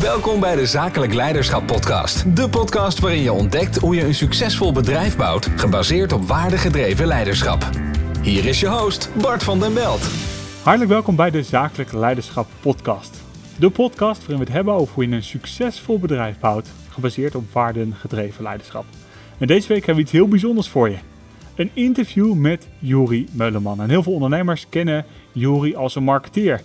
Welkom bij de Zakelijk Leiderschap Podcast. De podcast waarin je ontdekt hoe je een succesvol bedrijf bouwt, gebaseerd op waardegedreven leiderschap. Hier is je host, Bart van den Belt. Hartelijk welkom bij de Zakelijk Leiderschap Podcast. De podcast waarin we het hebben over hoe je een succesvol bedrijf bouwt, gebaseerd op waardegedreven leiderschap. En deze week hebben we iets heel bijzonders voor je. Een interview met Juri Meuleman. En heel veel ondernemers kennen Juri als een marketeer.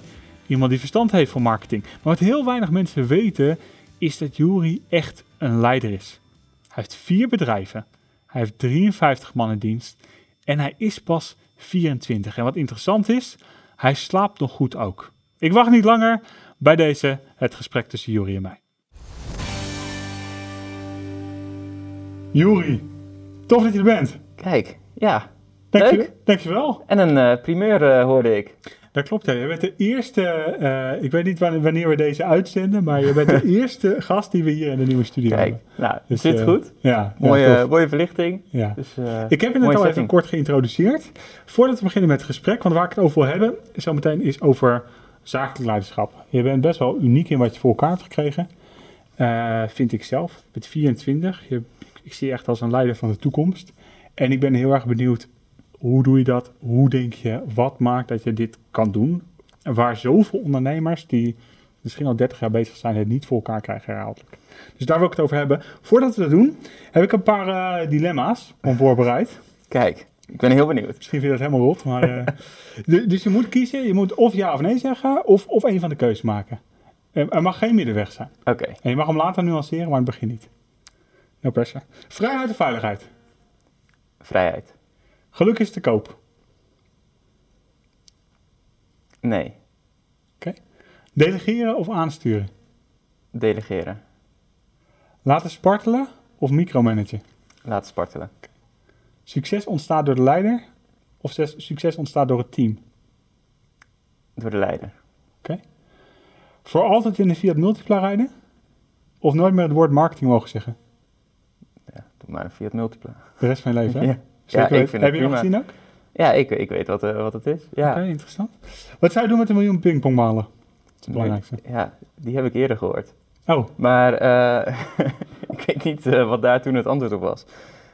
Iemand die verstand heeft van marketing. Maar wat heel weinig mensen weten, is dat Juri echt een leider is. Hij heeft vier bedrijven. Hij heeft 53 man in dienst. En hij is pas 24. En wat interessant is, hij slaapt nog goed ook. Ik wacht niet langer bij deze het gesprek tussen Juri en mij. Juri, tof dat je er bent. Kijk, ja. Dank Leuk. je, dankjewel. En een eh, primeur eh, hoorde ik. Dat klopt, ja. Je bent de eerste, eh, ik weet niet wanneer, we deze uitzenden, maar je bent de eerste gast die we hier in de nieuwe studio Kijk, hebben. nou, Dus, zit eh, goed. Ja, Mooie, mooie verlichting. ja. Dus, eh, Ik heb het net al even kort geïntroduceerd. Voordat we beginnen met het gesprek, want waar ik het over wil hebben, zometeen is over zakelijk leiderschap. Je bent best wel uniek in wat je voor elkaar hebt gekregen, vind ik zelf. Bent 24, je, ik zie je echt als een leider van de toekomst. En ik ben heel erg benieuwd, hoe doe je dat? Hoe denk je, wat maakt dat je dit kan doen? En waar zoveel ondernemers die misschien al 30 jaar bezig zijn, het niet voor elkaar krijgen herhaaldelijk. Dus daar wil ik het over hebben. Voordat we dat doen, heb ik een paar eh, dilemma's om voorbereid. Kijk, ik ben heel benieuwd. Misschien vind je dat helemaal rot, maar... eh, du- dus je moet kiezen, je moet of ja of nee zeggen, of, of een van de keuzes maken. Er er mag geen middenweg zijn. Oké, En je mag hem later nuanceren, maar in het begin niet. No pressure. Vrijheid of veiligheid? vrijheid. Geluk is te koop. Nee, Delegeren of aansturen? delegeren. Laten spartelen of micromanagen? Laten spartelen. Succes ontstaat door de leider of succes ontstaat door het team? Door de leider. Voor altijd in de Fiat Multipla rijden? Of nooit meer het woord marketing mogen zeggen? Ja, doe maar een Fiat Multipla. De rest van je leven, hè? Ja, Zeker ik vind Heb je nog prima. gezien ook? Ja, ik, ik weet wat, eh, wat het is. Ja. Oké, interessant. Wat zou je doen met een miljoen pingpongballen? Dat is het belangrijkste. Ja, die heb ik eerder gehoord. Oh, Maar eh, ik weet niet eh, wat daar toen het antwoord op was.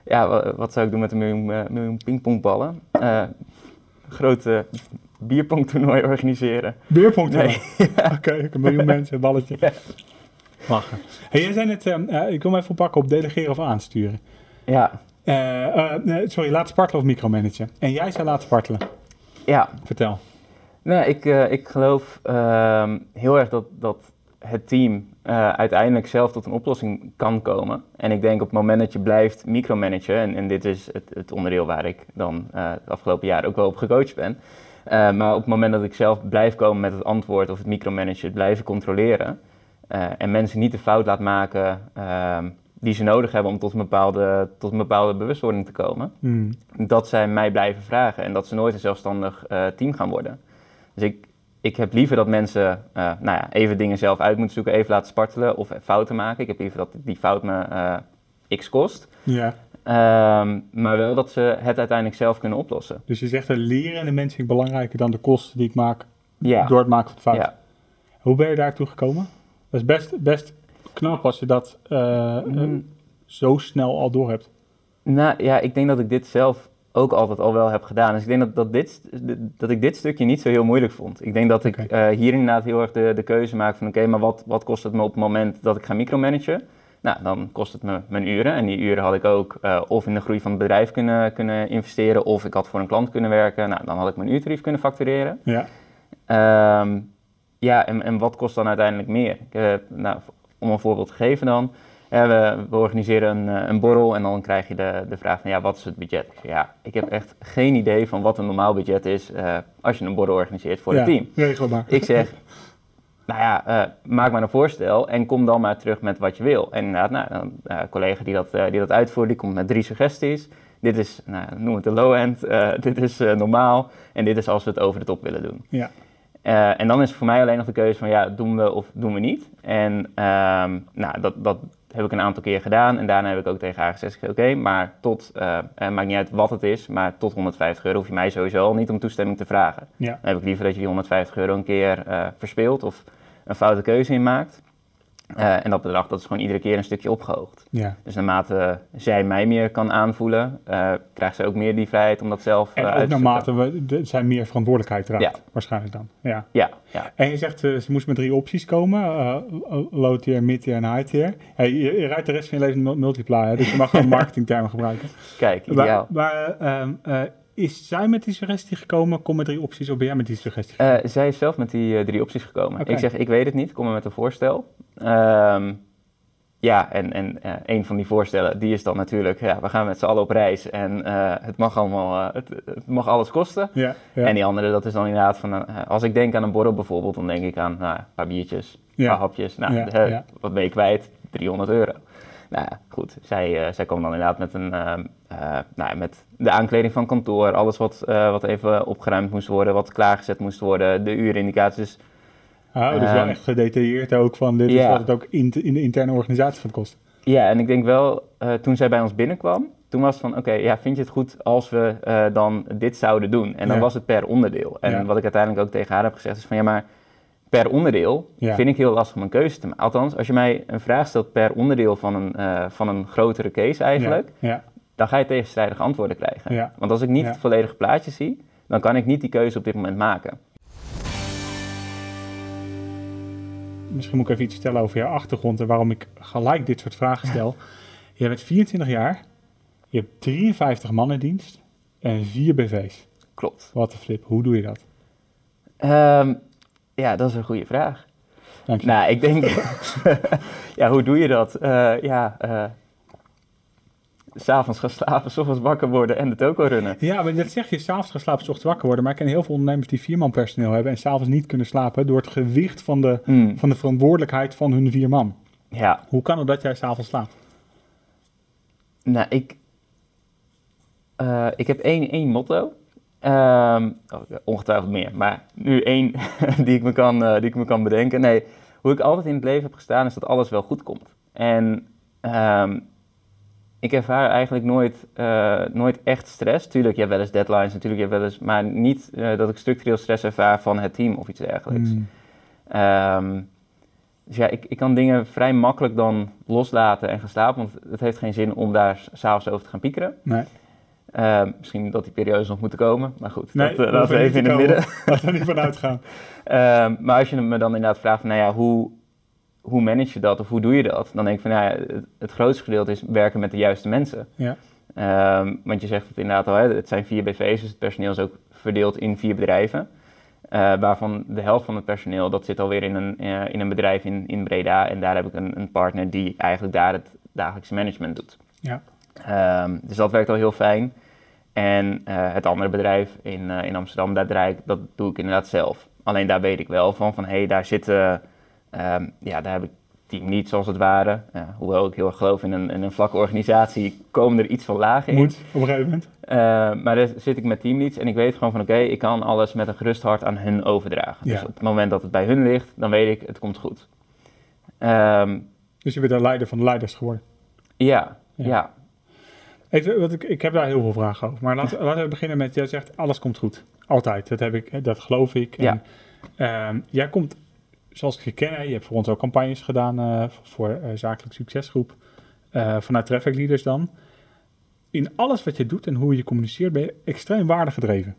Ja, wa- wat, zou ik doen met een miljoen, miljoen pingpongballen? Grote bierpongtoernooi organiseren. beerpong Nee. Oké, een miljoen mensen, balletje. Ja. Lachen. Hey, jij zei net, ehm, eh, ik wil me even oppakken op delegeren of aansturen. Ja, nee, sorry, laat spartelen of micromanagen. En jij zei laat spartelen. ja. Vertel. Nou, ik, eh, ik geloof ehm, heel erg dat, dat het team eh, uiteindelijk zelf tot een oplossing kan komen. En ik denk op het moment dat je blijft micromanagen, en, en dit is het, het onderdeel waar ik dan eh het afgelopen jaar ook wel op gecoacht ben. eh, maar op het moment dat ik zelf blijf komen met het antwoord of het micromanagen, het blijven controleren. eh, en mensen niet de fout laat maken ehm, die ze nodig hebben om tot een bepaalde, tot een bepaalde bewustwording te komen Hmm. dat zij mij blijven vragen en dat ze nooit een zelfstandig eh, team gaan worden. Dus ik, ik heb liever dat mensen eh, nou ja, even dingen zelf uit moeten zoeken, even laten spartelen of fouten maken. Ik heb liever dat die fout me eh, x kost. Ja, Ehm, maar wel dat ze het uiteindelijk zelf kunnen oplossen. dus je zegt dat leren de mensen ik belangrijker dan de kosten die ik maak Ja, door het maken van fouten. ja. Hoe ben je daartoe gekomen? Dat is best, best knap als je dat eh, eh, Mm. zo snel al door hebt. Nou ja, ik denk dat ik dit zelf ook altijd al wel heb gedaan. Dus ik denk dat, dat, dit, dat ik dit stukje niet zo heel moeilijk vond. Ik denk dat ik Oké. eh, hier inderdaad heel erg de, de keuze maak van... oké, maar wat, wat kost het me op het moment dat ik ga micromanagen? Nou, dan kost het me mijn uren. En die uren had ik ook of in de groei van het bedrijf kunnen, kunnen investeren... of ik had voor een klant kunnen werken. Nou, dan had ik mijn uurtarief kunnen factureren. Ja, Ehm, ja, en, en wat kost dan uiteindelijk meer? Ik, nou, om een voorbeeld te geven dan. We, we organiseren een, eh, een borrel en dan krijg je de, de vraag van ja, wat is het budget? Ik zeg, Ja, ik heb echt geen idee van wat een normaal budget is eh, als je een borrel organiseert voor ja, het team. regel maar. Ik zeg, nou ja, eh, maak maar een voorstel en kom dan maar terug met wat je wil. En inderdaad, nou, een collega die dat, die dat uitvoert, die komt met drie suggesties. Dit is, nou, noem het de low end, eh, dit is normaal en dit is als we het over de top willen doen. Ja, Eh, en dan is voor mij alleen nog de keuze van ja, doen we of doen we niet. En ehm, nou, dat, dat heb ik een aantal keer gedaan. En daarna heb ik ook tegen haar gezegd, oké, maar tot, eh, eh, maakt niet uit wat het is, maar tot 150 euro hoef je mij sowieso al niet om toestemming te vragen. ja. Dan heb ik liever dat je die 150 euro een keer verspeelt of een foute keuze in maakt. Eh, en dat bedrag dat is gewoon iedere keer een stukje opgehoogd. Ja. Dus naarmate zij mij meer kan aanvoelen, uh, krijgt zij ook meer die vrijheid om dat zelf en uh, ook uit te naarmate we, de, zij meer verantwoordelijkheid draagt, Ja. waarschijnlijk dan. Ja. Ja, ja. En je zegt, eh, ze moest met drie opties komen. eh, low tier, mid tier en high tier. Je, je rijdt de rest van je leven mul- multiply, hè, dus je mag gewoon marketingtermen gebruiken. Kijk, Maar, ideaal. maar ehm, eh, is zij met die suggestie gekomen, kom met drie opties, of ben jij met die suggestie Eh, zij is zelf met die eh, drie opties gekomen. Ik zeg, ik weet het niet, kom maar met een voorstel. Ehm, ja, en, en eh, een van die voorstellen, die is dan natuurlijk, ja, we gaan met z'n allen op reis en het mag allemaal, het, het mag alles kosten. Ja, ja. En die andere, dat is dan inderdaad van, als ik denk aan een borrel bijvoorbeeld, dan denk ik aan nou, een paar biertjes, een paar hapjes. Nou, wat ben je kwijt? 300 euro. Nou ja, goed. Zij, zij kwam dan inderdaad met, een, eh, nou, ja, met de aankleding van kantoor, alles wat, eh, wat even opgeruimd moest worden, wat klaargezet moest worden, de uurindicaties. Ah, dus wel Ehm, echt gedetailleerd ook van dit is ja. wat het ook in, in de interne organisatie gaat kosten. Ja, en ik denk wel, eh, toen zij bij ons binnenkwam, toen was het van, oké, ja, vind je het goed als we dan dit zouden doen? En dan Ja. was het per onderdeel. En Ja. wat ik uiteindelijk ook tegen haar heb gezegd is van, ja, maar per onderdeel Ja. vind ik heel lastig om een keuze te maken. Althans, als je mij een vraag stelt per onderdeel van een, van een grotere case eigenlijk, Ja, dan ga je tegenstrijdige antwoorden krijgen. Ja. Want als ik niet Ja. het volledige plaatje zie, dan kan ik niet die keuze op dit moment maken. Misschien moet ik even iets vertellen over jouw achtergrond en waarom ik gelijk dit soort vragen stel. Je bent 24 jaar, je hebt 53 man in dienst en vier BV's. Klopt. Wat een flip, hoe doe je dat? Ehm, ja, dat is een goede vraag. Dank je. Nou, ik denk... ja, hoe doe je dat? Eh, ja, eh s'avonds gaan slapen, s ochtends wakker worden en de toko runnen. Ja, maar dat zeg je, s'avonds gaan slapen, 's ochtends wakker worden. Maar ik ken heel veel ondernemers die vierman personeel hebben en s'avonds niet kunnen slapen door het gewicht van de, Hmm, van de verantwoordelijkheid van hun vier man. Ja, Hoe kan het dat jij s'avonds slaapt? nou, ik... eh, ik heb één, één motto. Ehm, oh, ongetwijfeld meer, maar nu één die, ik me kan, eh, die ik me kan bedenken. Nee, hoe ik altijd in het leven heb gestaan is dat alles wel goed komt. En ehm, ik ervaar eigenlijk nooit, eh, nooit echt stress. Tuurlijk, je hebt wel eens deadlines, natuurlijk, je hebt wel eens, maar niet eh, dat ik structureel stress ervaar van het team of iets dergelijks. Hmm. Ehm, dus ja, ik, ik kan dingen vrij makkelijk dan loslaten en gaan slapen, want het heeft geen zin om daar s- s'avonds over te gaan piekeren. Nee, Ehm, misschien dat die periodes nog moeten komen, maar goed, nee dat laten we even in het midden. Laten we niet vanuit gaan. Ehm, maar als je me dan inderdaad vraagt van, nou ja, hoe, hoe manage je dat of hoe doe je dat? Dan denk ik van, nou ja, het, het grootste gedeelte is werken met de juiste mensen. Ja. Ehm, want je zegt het inderdaad al, hè, het zijn vier BV's, dus het personeel is ook verdeeld in vier bedrijven. Eh, waarvan de helft van het personeel, dat zit alweer in een, eh, in een bedrijf in, in Breda. En daar heb ik een, een partner die eigenlijk daar het dagelijkse management doet. Ja. Ehm, dus dat werkt al heel fijn. En eh, het andere bedrijf in, in Amsterdam, daar draai ik, dat doe ik inderdaad zelf. Alleen daar weet ik wel van, van hé, hey, daar zitten, ehm, ja, daar heb ik team niet zoals het ware. Ja, hoewel ik heel erg geloof in een, in een vlakke organisatie, komen er iets van lagen in. Moet, op een gegeven moment. Eh, maar daar zit ik met teamleads en ik weet gewoon van oké, ik kan alles met een gerust hart aan hun overdragen. Ja. Dus op het moment dat het bij hun ligt, dan weet ik, het komt goed. Ehm, Dus je bent de leider van de leiders geworden. ja, Ja. ja, Even, wat ik, ik heb daar heel veel vragen over. Maar laten, laten we beginnen met, jij zegt alles komt goed. Altijd. Dat, heb ik, dat geloof ik. Ja. En, ehm, jij komt, zoals ik je ken, je hebt voor ons ook campagnes gedaan eh, voor eh, zakelijk succesgroep. eh, vanuit Traffic Leaders dan. In alles wat je doet en hoe je communiceert ben je extreem waardegedreven.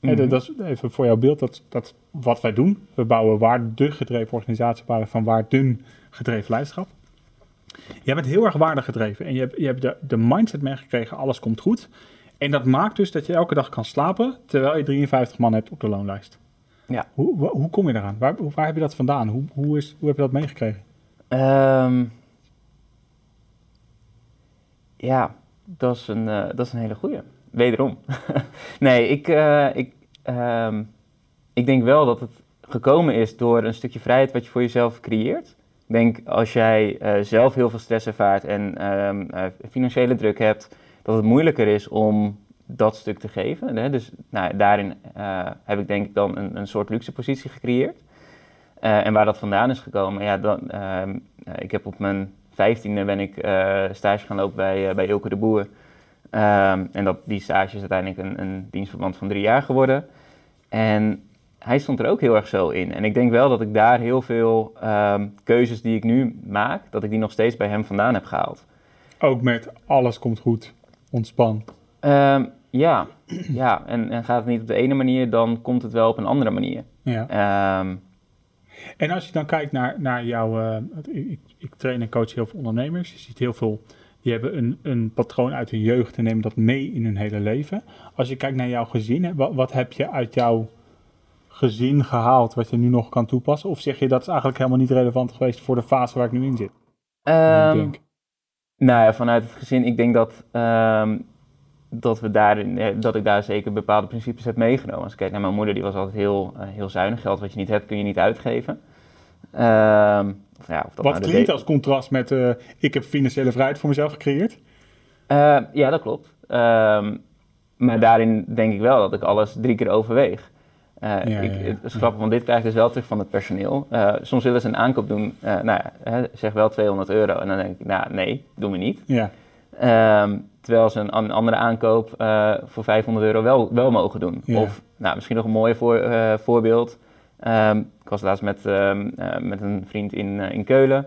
Mhm. dat, is even voor jouw beeld, dat, dat wat wij doen. We bouwen waardegedreven organisatie op van waardengedreven leiderschap. Jij bent heel erg waardegedreven en je hebt, je hebt de, de mindset meegekregen, alles komt goed. En dat maakt dus dat je elke dag kan slapen, terwijl je 53 man hebt op de loonlijst. Ja. Hoe, hoe kom je daaraan? Waar, waar heb je dat vandaan? Hoe, hoe, is, hoe heb je dat meegekregen? Ehm, ja, dat is een, eh, dat is een hele goeie. Wederom. nee, ik, eh, ik, ehm, ik denk wel dat het gekomen is door een stukje vrijheid wat je voor jezelf creëert. Ik denk als jij eh, zelf heel veel stress ervaart en ehm, eh, financiële druk hebt, dat het moeilijker is om dat stuk te geven. Hè? Dus nou, daarin eh, heb ik denk ik dan een, een soort luxe positie gecreëerd. Eh, en waar dat vandaan is gekomen, ja, dan, ehm, eh, ik heb op mijn vijftiende ben ik stage gaan lopen bij, bij Ilke de Boer. Ehm, en dat, die stage is uiteindelijk een, een dienstverband van drie jaar geworden. En hij stond er ook heel erg zo in. En ik denk wel dat ik daar heel veel ehm, keuzes die ik nu maak, dat ik die nog steeds bij hem vandaan heb gehaald. Ook met alles komt goed, ontspan. Ja, ja. En, en gaat het niet op de ene manier, dan komt het wel op een andere manier. Ja. Ehm, En als je dan kijkt naar, naar jouw... eh, ik, ik train en coach heel veel ondernemers. Je ziet heel veel... Die hebben een, een patroon uit hun jeugd en nemen dat mee in hun hele leven. Als je kijkt naar jouw gezin, wat, wat heb je uit jouw gezin gehaald wat je nu nog kan toepassen? Of zeg je dat is eigenlijk helemaal niet relevant geweest voor de fase waar ik nu in zit? ehm, ik denk. Nou ja, vanuit het gezin, ik denk dat, ehm, dat, we daarin, eh, dat ik daar zeker bepaalde principes heb meegenomen. Als ik kijk naar mijn moeder, die was altijd heel, eh, heel zuinig. Geld wat je niet hebt, kun je niet uitgeven. Ehm, of ja, of dat Wat nou klinkt als contrast met eh, ik heb financiële vrijheid voor mezelf gecreëerd? Ja, dat klopt. Ehm, maar daarin denk ik wel dat ik alles drie keer overweeg. Ja, ik, ja. Het is grappig, want dit krijg ik dus wel terug van het personeel. Soms willen ze een aankoop doen, nou ja, zeg wel 200 euro. En dan denk ik, nou nee, doen we niet. Ja, Ehm, terwijl ze een, an- andere aankoop eh, voor 500 euro wel, wel mogen doen. Ja. Of nou, misschien nog een mooi voor, eh, voorbeeld. Ehm, ik was laatst met, ehm, eh, met een vriend in, in Keulen.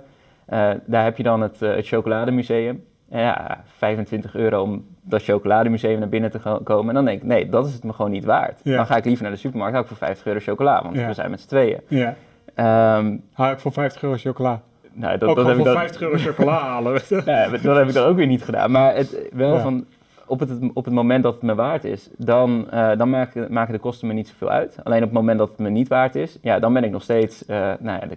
Daar heb je dan het, het chocolademuseum. En ja, 25 euro om dat chocolademuseum naar binnen te komen. En dan denk ik, nee, dat is het me gewoon niet waard. Ja. Dan ga ik liever naar de supermarkt, hou ik voor 50 euro chocola, want Ja. we zijn met z'n tweeën. ja. Ehm, ik voor 50 euro chocola. Nou, dat, Ook dat heb ik voor dan- 50 euro chocola halen. Ja, maar dat heb ik dan ook weer niet gedaan. Maar het, wel Ja. van, op, het, op het moment dat het me waard is, dan, eh, dan maken, maken de kosten me niet zoveel uit. Alleen op het moment dat het me niet waard is, ja, dan ben ik nog steeds eh, nou ja, de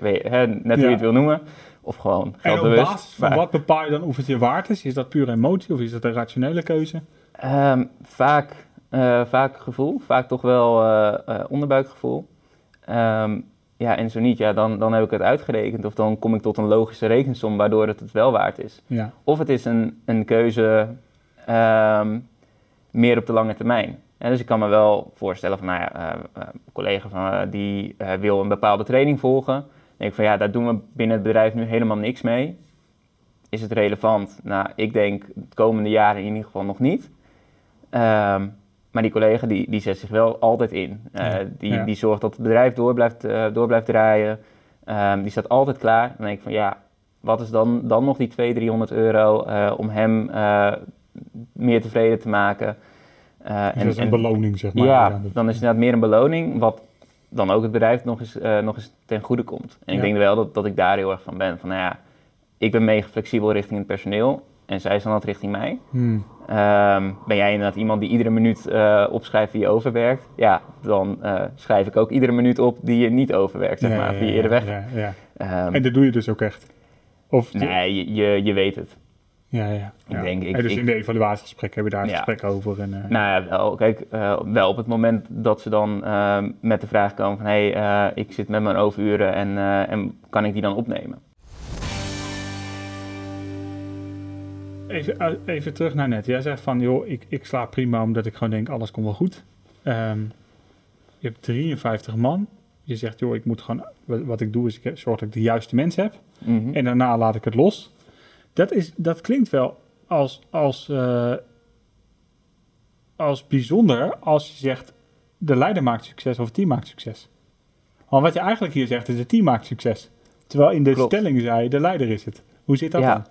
weet- hè, net hoe Ja. je het wil noemen. Of gewoon En op geldbewust. basis van Maar, wat bepaal je dan of het je waard is? Is dat puur emotie of is dat een rationele keuze? ehm, vaak, eh, vaak gevoel, vaak toch wel onderbuikgevoel. Ehm, ja, en zo niet, ja, dan, dan heb ik het uitgerekend. Of dan kom ik tot een logische rekensom waardoor het het wel waard is. Ja, Of het is een, een keuze ehm, meer op de lange termijn. Ja, dus ik kan me wel voorstellen van, nou ja, eh, eh, een collega van me die eh, wil een bepaalde training volgen. Dan denk ik van, ja, daar doen we binnen het bedrijf nu helemaal niks mee. Is het relevant? Nou, ik denk het komende jaren in ieder geval nog niet. Ehm, maar die collega die, die zet zich wel altijd in. Eh, Ja, die, ja. die zorgt dat het bedrijf door blijft, eh, door blijft draaien. Ehm, die staat altijd klaar. Dan denk ik van ja, wat is dan, dan nog die 200, 300 euro eh, om hem meer tevreden te maken? Eh, dus dat is een beloning zeg maar. ja, dan is het inderdaad meer een beloning, wat dan ook het bedrijf nog eens, nog eens ten goede komt. En ik denk wel dat, dat ik daar heel erg van ben. Van nou ja, ik ben mega flexibel richting het personeel en zij is dan dat richting mij. Hmm. Ehm, ben jij inderdaad iemand die iedere minuut eh, opschrijft die je overwerkt? Ja, dan eh, schrijf ik ook iedere minuut op die je niet overwerkt, zeg Ja, maar, ja, die je eerder weg. Ja, ja. Ehm, En dat doe je dus ook echt? Of, nee, je, je, je weet het. Ja, ja. Ik denk, ik- En dus ik- in de evaluatiegesprek heb je daar een Ja. gesprek over. En, eh, Nou ja, wel. Kijk, wel op het moment dat ze dan met de vraag komen van... hé, hey, ik zit met mijn overuren en, en kan ik die dan opnemen? Even, eh, even terug naar net. Jij zegt van, joh, ik, ik slaap prima omdat ik gewoon denk, alles komt wel goed. Ehm, je hebt 53 man. Je zegt, joh, ik moet gewoon, wat, ik doe is, ik zorg dat ik de juiste mensen heb. Mhm. En daarna laat ik het los. Dat, is, dat klinkt wel als, als, eh, als bijzonder als je zegt, de leider maakt succes of het team maakt succes. Want wat je eigenlijk hier zegt is, het team maakt succes. Terwijl in de Klopt. stelling zei, de leider is het. Hoe zit dat Ja. dan?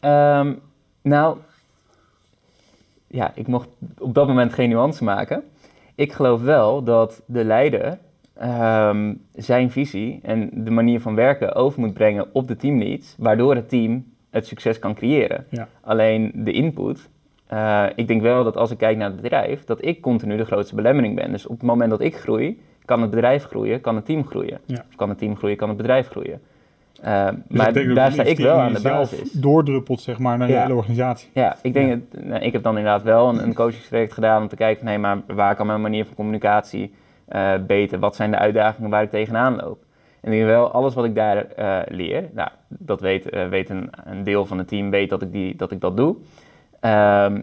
Ehm, nou, ja, ik mocht op dat moment geen nuance maken. Ik geloof wel dat de leider ehm, zijn visie en de manier van werken over moet brengen op de teamleads, waardoor het team het succes kan creëren. Ja. Alleen de input, eh, ik denk wel dat als ik kijk naar het bedrijf, dat ik continu de grootste belemmering ben. Dus op het moment dat ik groei, kan het bedrijf groeien, kan het team groeien. Ja. Of kan het team groeien, kan het bedrijf groeien. Eh, Dus maar daar sta ik wel aan de basis. doordruppelt zeg maar, naar de Ja. hele organisatie. Ja, ik denk, Het, nou, ik heb dan inderdaad wel een, een coachingstraject gedaan om te kijken van, hé, maar waar kan mijn manier van communicatie eh, beter? Wat zijn de uitdagingen waar ik tegenaan loop? En ik denk wel, alles wat ik daar eh, leer, nou, dat weet, weet een, een deel van het team weet dat ik, die, dat, ik dat doe. Ehm,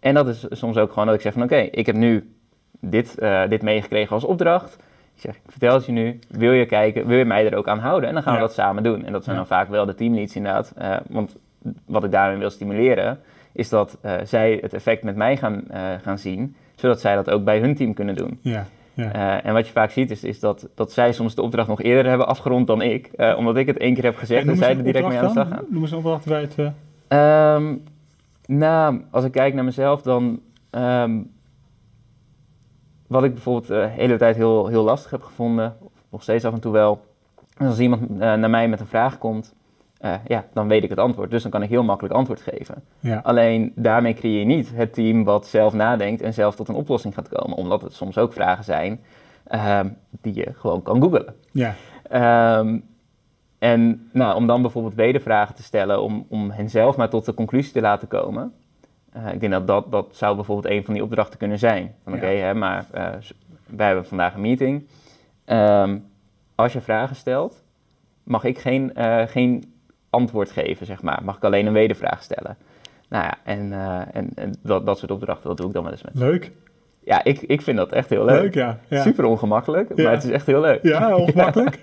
en dat is soms ook gewoon dat ik zeg van, oké, ik heb nu dit, dit meegekregen als opdracht. Ik zeg, ik vertel het je nu, wil je kijken, wil je mij er ook aan houden? En dan gaan we Ja. dat samen doen. En dat zijn dan vaak wel de teamleads inderdaad. Eh, want wat ik daarin wil stimuleren, is dat eh, zij het effect met mij gaan, eh, gaan zien, zodat zij dat ook bij hun team kunnen doen. Ja, ja. En wat je vaak ziet is, is dat, dat zij soms de opdracht nog eerder hebben afgerond dan ik. Omdat ik het één keer heb gezegd en, zij er direct mee aan de slag gaan. Noem eens een opdracht bij het... eh, Ehm, nou, als ik kijk naar mezelf, dan. ehm, wat ik bijvoorbeeld eh, de hele tijd heel, heel lastig heb gevonden, nog steeds af en toe wel. is Als iemand eh, naar mij met een vraag komt, eh, ja, dan weet ik het antwoord. Dus dan kan ik heel makkelijk antwoord geven. ja. Alleen daarmee creëer je niet het team wat zelf nadenkt en zelf tot een oplossing gaat komen. Omdat het soms ook vragen zijn ehm, die je gewoon kan googlen. ja. Ehm, en nou, om dan bijvoorbeeld wedervragen te stellen, om, om hen zelf maar tot de conclusie te laten komen. Eh, ik denk dat, dat dat zou bijvoorbeeld een van die opdrachten kunnen zijn. Van oké, hè, maar eh, wij hebben vandaag een meeting. Ehm, als je vragen stelt, mag ik geen, eh, geen antwoord geven, zeg maar. Mag ik alleen een wedervraag stellen. Nou ja, en, en, en dat, dat soort opdrachten, dat doe ik dan wel eens met. Leuk. Ja, ik, ik vind dat echt heel leuk. Leuk, ja. Ja, Super ongemakkelijk, Ja. maar het is echt heel leuk. ja ongemakkelijk.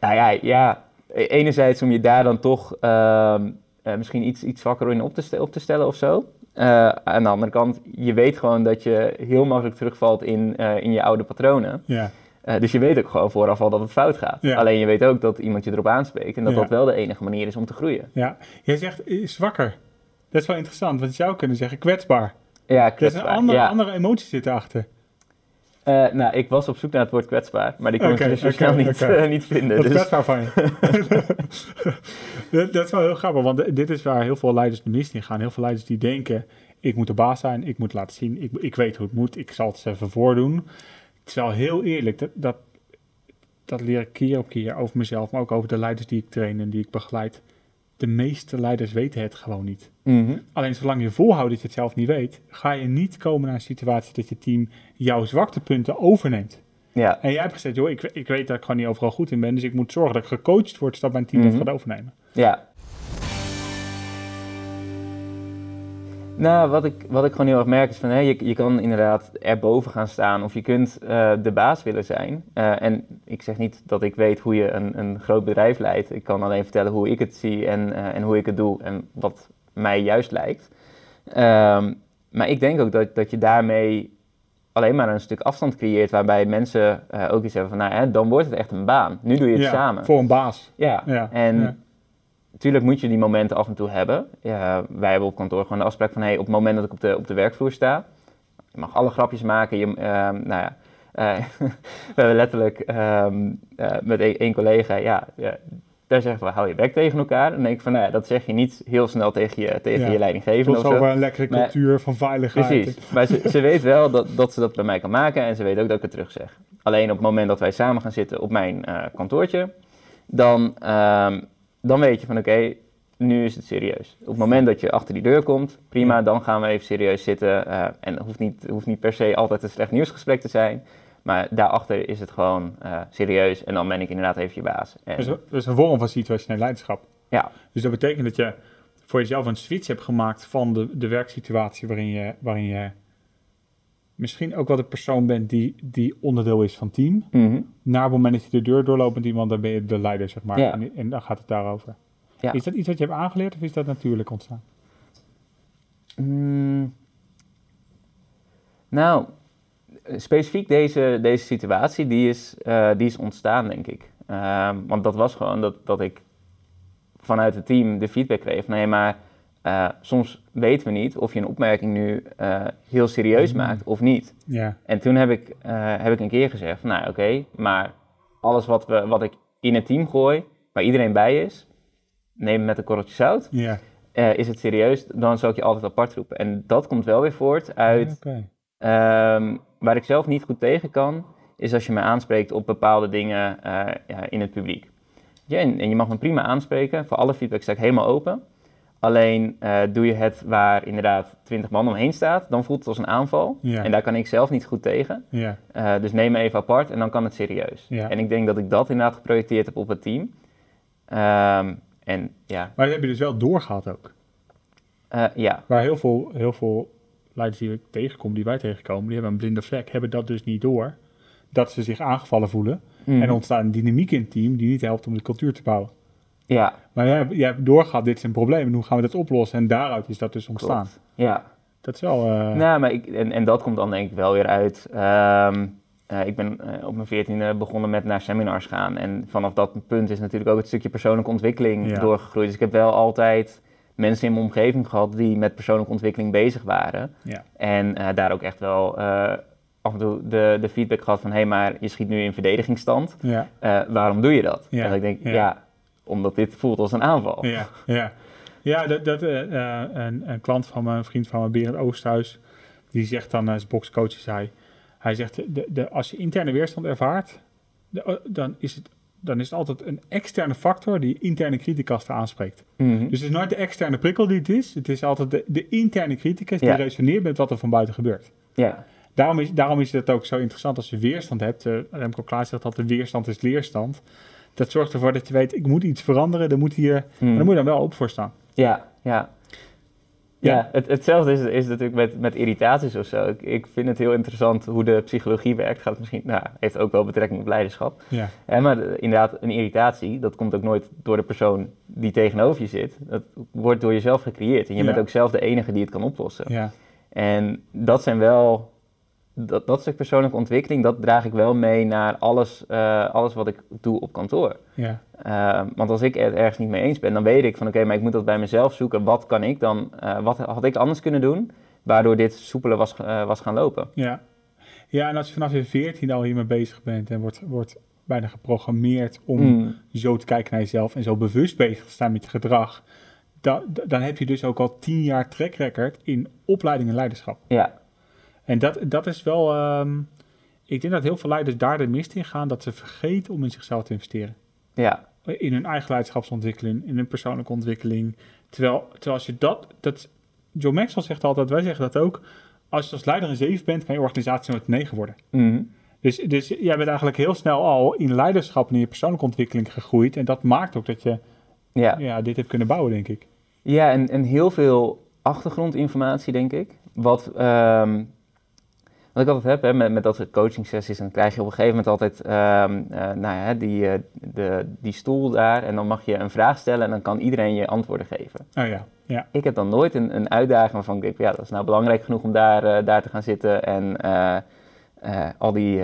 Nou ja, ja, enerzijds om je daar dan toch ehm, eh, misschien iets, iets zwakker in op te, op te stellen of zo. Eh, aan de andere kant, je weet gewoon dat je heel makkelijk terugvalt in, eh, in je oude patronen. Ja. Eh, dus je weet ook gewoon vooraf al dat het fout gaat. Ja. Alleen je weet ook dat iemand je erop aanspreekt en dat Ja. dat wel de enige manier is om te groeien. ja. Jij zegt eh, zwakker. Dat is wel interessant, want je zou kunnen zeggen kwetsbaar. Ja, Er is een kwetsbaar. andere, andere emotie zit erachter. Eh, nou, ik was op zoek naar het woord kwetsbaar, maar die kon ik dus oké, snel niet, eh, niet vinden. Dat is Dus, kwetsbaar van je. dat, dat is wel heel grappig, want dit is waar heel veel leiders de mist in gaan. Heel veel leiders die denken, ik moet de baas zijn, ik moet laten zien, ik, ik weet hoe het moet, ik zal het even voordoen. Terwijl heel eerlijk, dat, dat, dat leer ik keer op keer over mezelf, maar ook over de leiders die ik train en die ik begeleid. De meeste leiders weten het gewoon niet. Mhm. Alleen zolang je volhoudt dat je het zelf niet weet, ga je niet komen naar een situatie dat je team jouw zwaktepunten overneemt. ja. En jij hebt gezegd, joh, ik, ik weet dat ik gewoon niet overal goed in ben, dus ik moet zorgen dat ik gecoacht word, zodat mijn team Mhm. dat gaat overnemen. Ja. Nou, wat ik, wat ik gewoon heel erg merk is van, hé, je, je kan inderdaad erboven gaan staan of je kunt eh, de baas willen zijn. Eh, en ik zeg niet dat ik weet hoe je een, een groot bedrijf leidt. Ik kan alleen vertellen hoe ik het zie en, eh, en hoe ik het doe en wat mij juist lijkt. Ehm, maar ik denk ook dat, dat je daarmee alleen maar een stuk afstand creëert waarbij mensen ook iets hebben van, nou, hè, dan wordt het echt een baan. Nu doe je het Ja, samen. Voor een baas. Ja, Ja, en ja. Natuurlijk moet je die momenten af en toe hebben. Ja, wij hebben op kantoor gewoon de afspraak van... Hey, op het moment dat ik op de, op de werkvloer sta... je mag alle grapjes maken. Je, ehm, nou ja, eh, we hebben letterlijk ehm, eh, met één collega... Ja, daar zeggen we, hou je bek tegen elkaar. En dan denk ik van, nou ja, dat zeg je niet heel snel tegen je, tegen Ja. je leidinggevende of zo. over een lekkere Maar- cultuur van veiligheid. Precies, maar ze, ze weet wel dat, dat ze dat bij mij kan maken en ze weet ook dat ik het terug zeg. Alleen op het moment dat wij samen gaan zitten op mijn eh, kantoortje, dan, ehm, dan weet je van oké, nu is het serieus. Op het moment dat je achter die deur komt, prima, dan gaan we even serieus zitten. eh, en het hoeft niet, hoeft niet per se altijd een slecht nieuwsgesprek te zijn. Maar daarachter is het gewoon eh, serieus en dan ben ik inderdaad even je baas. En, dat is een vorm van situationeel leiderschap. ja, Dus dat betekent dat je voor jezelf een switch hebt gemaakt van de, de werksituatie waarin je, waarin je misschien ook wel de persoon bent die, die onderdeel is van team. mhm, Naar het moment dat je de deur doorloopt met iemand, dan ben je de leider, zeg maar. Ja. En, en dan gaat het daarover. Ja. Is dat iets wat je hebt aangeleerd of is dat natuurlijk ontstaan? Mm. Nou, specifiek deze, deze situatie, die is, eh, die is ontstaan, denk ik. Ehm, want dat was gewoon dat, dat ik vanuit het team de feedback kreeg nee, maar eh, soms weten we niet of je een opmerking nu eh, heel serieus Mm. maakt of niet. Ja. En toen heb ik, eh, heb ik een keer gezegd van, nou oké, maar alles wat, we, wat ik in het team gooi, waar iedereen bij is... neem met een korreltje zout. Ja. Eh, is het serieus, dan zal ik je altijd apart roepen. En dat komt wel weer voort uit ehm, waar ik zelf niet goed tegen kan, is als je me aanspreekt op bepaalde dingen ja, in het publiek. Ja, en, en je mag me prima aanspreken, voor alle feedback sta ik helemaal open. Alleen eh, doe je het waar inderdaad 20 man omheen staat, dan voelt het als een aanval. Ja. En daar kan ik zelf niet goed tegen. Ja. Eh, dus neem me even apart en dan kan het serieus. Ja. En ik denk dat ik dat inderdaad geprojecteerd heb op het team. Ehm, en ja, Maar dat heb je dus wel doorgehad ook. eh, ja, Waar heel veel, heel veel leiders die ik tegenkom, die wij tegenkomen, die hebben een blinde vlek, hebben dat dus niet door. Dat ze zich aangevallen voelen. Mhm. En ontstaat een dynamiek in het team die niet helpt om de cultuur te bouwen. Ja, Maar jij, hebt- jij hebt doorgehad, dit is een probleem en hoe gaan we dat oplossen? En daaruit is dat dus ontstaan. klopt. Ja, Dat is wel... eh, Nou, maar ik, en, en dat komt dan denk ik wel weer uit. ehm, eh, ik ben eh, op mijn veertiende begonnen met naar seminars gaan. En vanaf dat punt is natuurlijk ook het stukje persoonlijke ontwikkeling Ja. doorgegroeid. Dus ik heb wel altijd mensen in mijn omgeving gehad die met persoonlijke ontwikkeling bezig waren. Ja. En daar ook echt wel af en toe de, de feedback gehad van... hé, hey, maar je schiet nu in verdedigingsstand. Ja. Waarom doe je dat? En ik denk, ja. Omdat dit voelt als een aanval. Ja, ja. ja dat, dat, eh, eh, een, een klant van een vriend van me, Berend Oosthuis, die zegt dan, als boxcoach is hij, hij zegt, de, de, als je interne weerstand ervaart, de- eh, dan, is het, dan is het altijd een externe factor die interne criticas aanspreekt. Mhm. Dus het is nooit de externe prikkel die het is, het is altijd de, de interne criticus die Ja. resoneert met wat er van buiten gebeurt. ja. Daarom is, daarom is het ook zo interessant als je weerstand hebt. eh Remco Klaas zegt altijd, weerstand is leerstand. Dat zorgt ervoor dat je weet, ik moet iets veranderen, er moet hier, maar Mhm. daar moet je dan wel op voor staan. Ja, ja. Ja. Ja, het, hetzelfde is, is natuurlijk met, met irritaties of zo. Ik, ik vind het heel interessant hoe de psychologie werkt. Gaat misschien, nou, heeft ook wel betrekking op leiderschap. Ja, Ja, maar de- inderdaad, een irritatie, dat komt ook nooit door de persoon die tegenover je zit. Dat wordt door jezelf gecreëerd. En je Ja. bent ook zelf de enige die het kan oplossen. ja, En dat zijn wel, dat, dat stuk persoonlijke ontwikkeling, dat draag ik wel mee naar alles, eh, alles wat ik doe op kantoor. ja, Uh, want als ik het ergens niet mee eens ben, dan weet ik van oké, maar ik moet dat bij mezelf zoeken. Wat kan ik dan, eh, wat had ik anders kunnen doen, waardoor dit soepeler was, eh, was gaan lopen? ja. Ja, en als je vanaf je veertien al hiermee bezig bent en wordt, wordt bijna geprogrammeerd om Mm, zo te kijken naar jezelf en zo bewust bezig te staan met je gedrag, da- da- dan heb je dus ook al tien jaar track record in opleiding en leiderschap. ja, En dat, dat is wel, ehm, ik denk dat heel veel leiders daar de mist in gaan, dat ze vergeten om in zichzelf te investeren. ja, in hun eigen leiderschapsontwikkeling, in hun persoonlijke ontwikkeling. Terwijl, terwijl als je dat, dat... John Maxwell zegt altijd, wij zeggen dat ook... Als je als leider een 7 bent, kan je organisatie nooit een 9 worden. mhm, Dus, dus jij bent eigenlijk heel snel al in leiderschap en in je persoonlijke ontwikkeling gegroeid. En dat maakt ook dat je ja. ja, dit hebt kunnen bouwen, denk ik. Ja, en, en heel veel achtergrondinformatie, denk ik. Wat, ehm, wat ik altijd heb hè, met, met dat soort coaching sessies, dan krijg je op een gegeven moment altijd ehm, eh, nou ja, die, eh, de, die stoel daar. En dan mag je een vraag stellen en dan kan iedereen je antwoorden geven. Oh ja, ja, Ik heb dan nooit een, een uitdaging waarvan ik denk, ja, dat is nou belangrijk genoeg om daar, eh, daar te gaan zitten en al die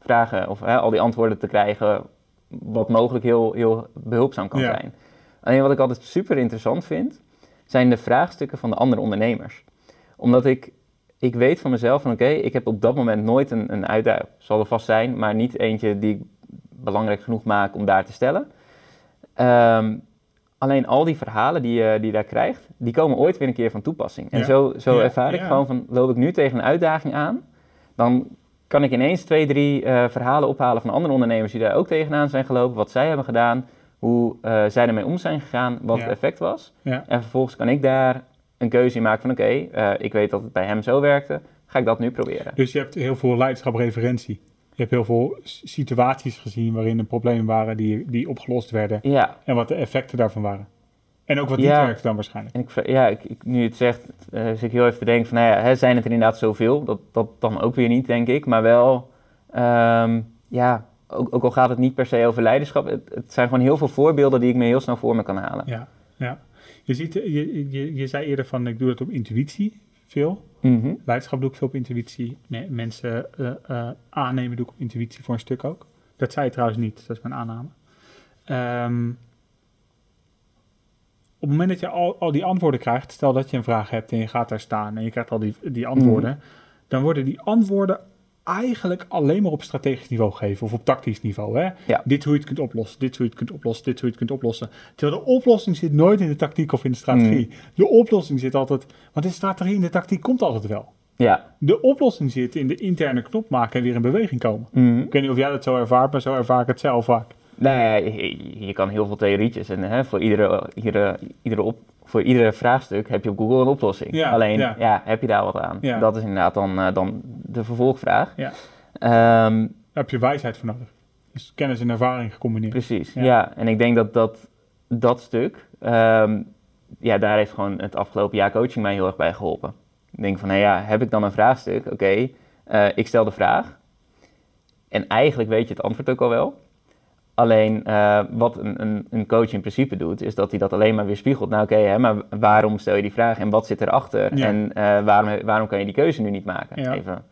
vragen of al die antwoorden te krijgen, wat mogelijk heel, heel behulpzaam kan Ja. zijn. Alleen wat ik altijd super interessant vind, zijn de vraagstukken van de andere ondernemers. Omdat ik, ik weet van mezelf van oké, ik heb op dat moment nooit een, een uitdaging, zal er vast zijn, maar niet eentje die ik belangrijk genoeg maak om daar te stellen. Ehm, alleen al die verhalen die je, die je daar krijgt, die komen ooit weer een keer van toepassing. En Ja. zo, zo Ja, ervaar ik ja. gewoon van, loop ik nu tegen een uitdaging aan, dan kan ik ineens twee, drie eh, verhalen ophalen van andere ondernemers die daar ook tegenaan zijn gelopen, wat zij hebben gedaan, hoe eh, zij ermee om zijn gegaan, wat het effect was. En vervolgens kan ik daar een keuze in maken van, oké, eh, ik weet dat het bij hem zo werkte, ga ik dat nu proberen. Dus je hebt heel veel leiderschapreferentie. Je hebt heel veel situaties gezien waarin er problemen waren die, die opgelost werden. Ja, En wat de effecten daarvan waren. En ook wat Ja. niet werkte dan waarschijnlijk. En ik, ja, ik, ik- nu je het zegt, zit ik heel even te denken van, nou ja, hè, zijn het er inderdaad zoveel? Dat, dat dan ook weer niet, denk ik. Maar wel, ehm, ja, ook, ook al gaat het niet per se over leiderschap, het, het zijn gewoon heel veel voorbeelden die ik me heel snel voor me kan halen. Ja, ja. Je, ziet, eh, je, je, je zei eerder van, ik doe het op intuïtie veel. Mhm. Leiderschap doe ik veel op intuïtie. Me- mensen eh, eh, aannemen doe ik op intuïtie voor een stuk ook. Dat zei je trouwens niet, dat is mijn aanname. Ehm, op het moment dat je al, al die antwoorden krijgt, stel dat je een vraag hebt en je gaat daar staan en je krijgt al die, die antwoorden, dan worden die antwoorden eigenlijk alleen maar op strategisch niveau gegeven of op tactisch niveau. Hè? Ja. Dit hoe je het kunt oplossen, dit hoe je het kunt oplossen, dit hoe je het kunt oplossen. Terwijl de oplossing zit nooit in de tactiek of in de strategie. De oplossing zit altijd, want de strategie en de tactiek komt altijd wel. Ja. De oplossing zit in de interne knop maken en weer in beweging komen. Mhm. Ik weet niet of jij dat zo ervaart, maar zo ervaar ik het zelf vaak. Je, je kan heel veel theorietjes en hè, voor, iedere, iedere, iedere op, voor iedere vraagstuk heb je op Google een oplossing. Ja, Alleen, ja. ja. heb je daar wat aan? Ja. Dat is inderdaad dan, eh, dan de vervolgvraag. Ja. Ehm, Daar heb je wijsheid voor nodig. Dus kennis en ervaring gecombineerd. Precies, Ja. ja. En ik denk dat dat, dat stuk, ehm, ja, daar heeft gewoon het afgelopen jaar coaching mij heel erg bij geholpen. Ik denk van, nou ja, heb ik dan een vraagstuk? Oké, eh, ik stel de vraag. En eigenlijk weet je het antwoord ook al wel. Alleen eh, wat een, een, een coach in principe doet, is dat hij dat alleen maar weer spiegelt. Nou oké, maar waarom stel je die vraag en wat zit erachter? Ja. En eh, waarom, waarom kan je die keuze nu niet maken? Ja. Even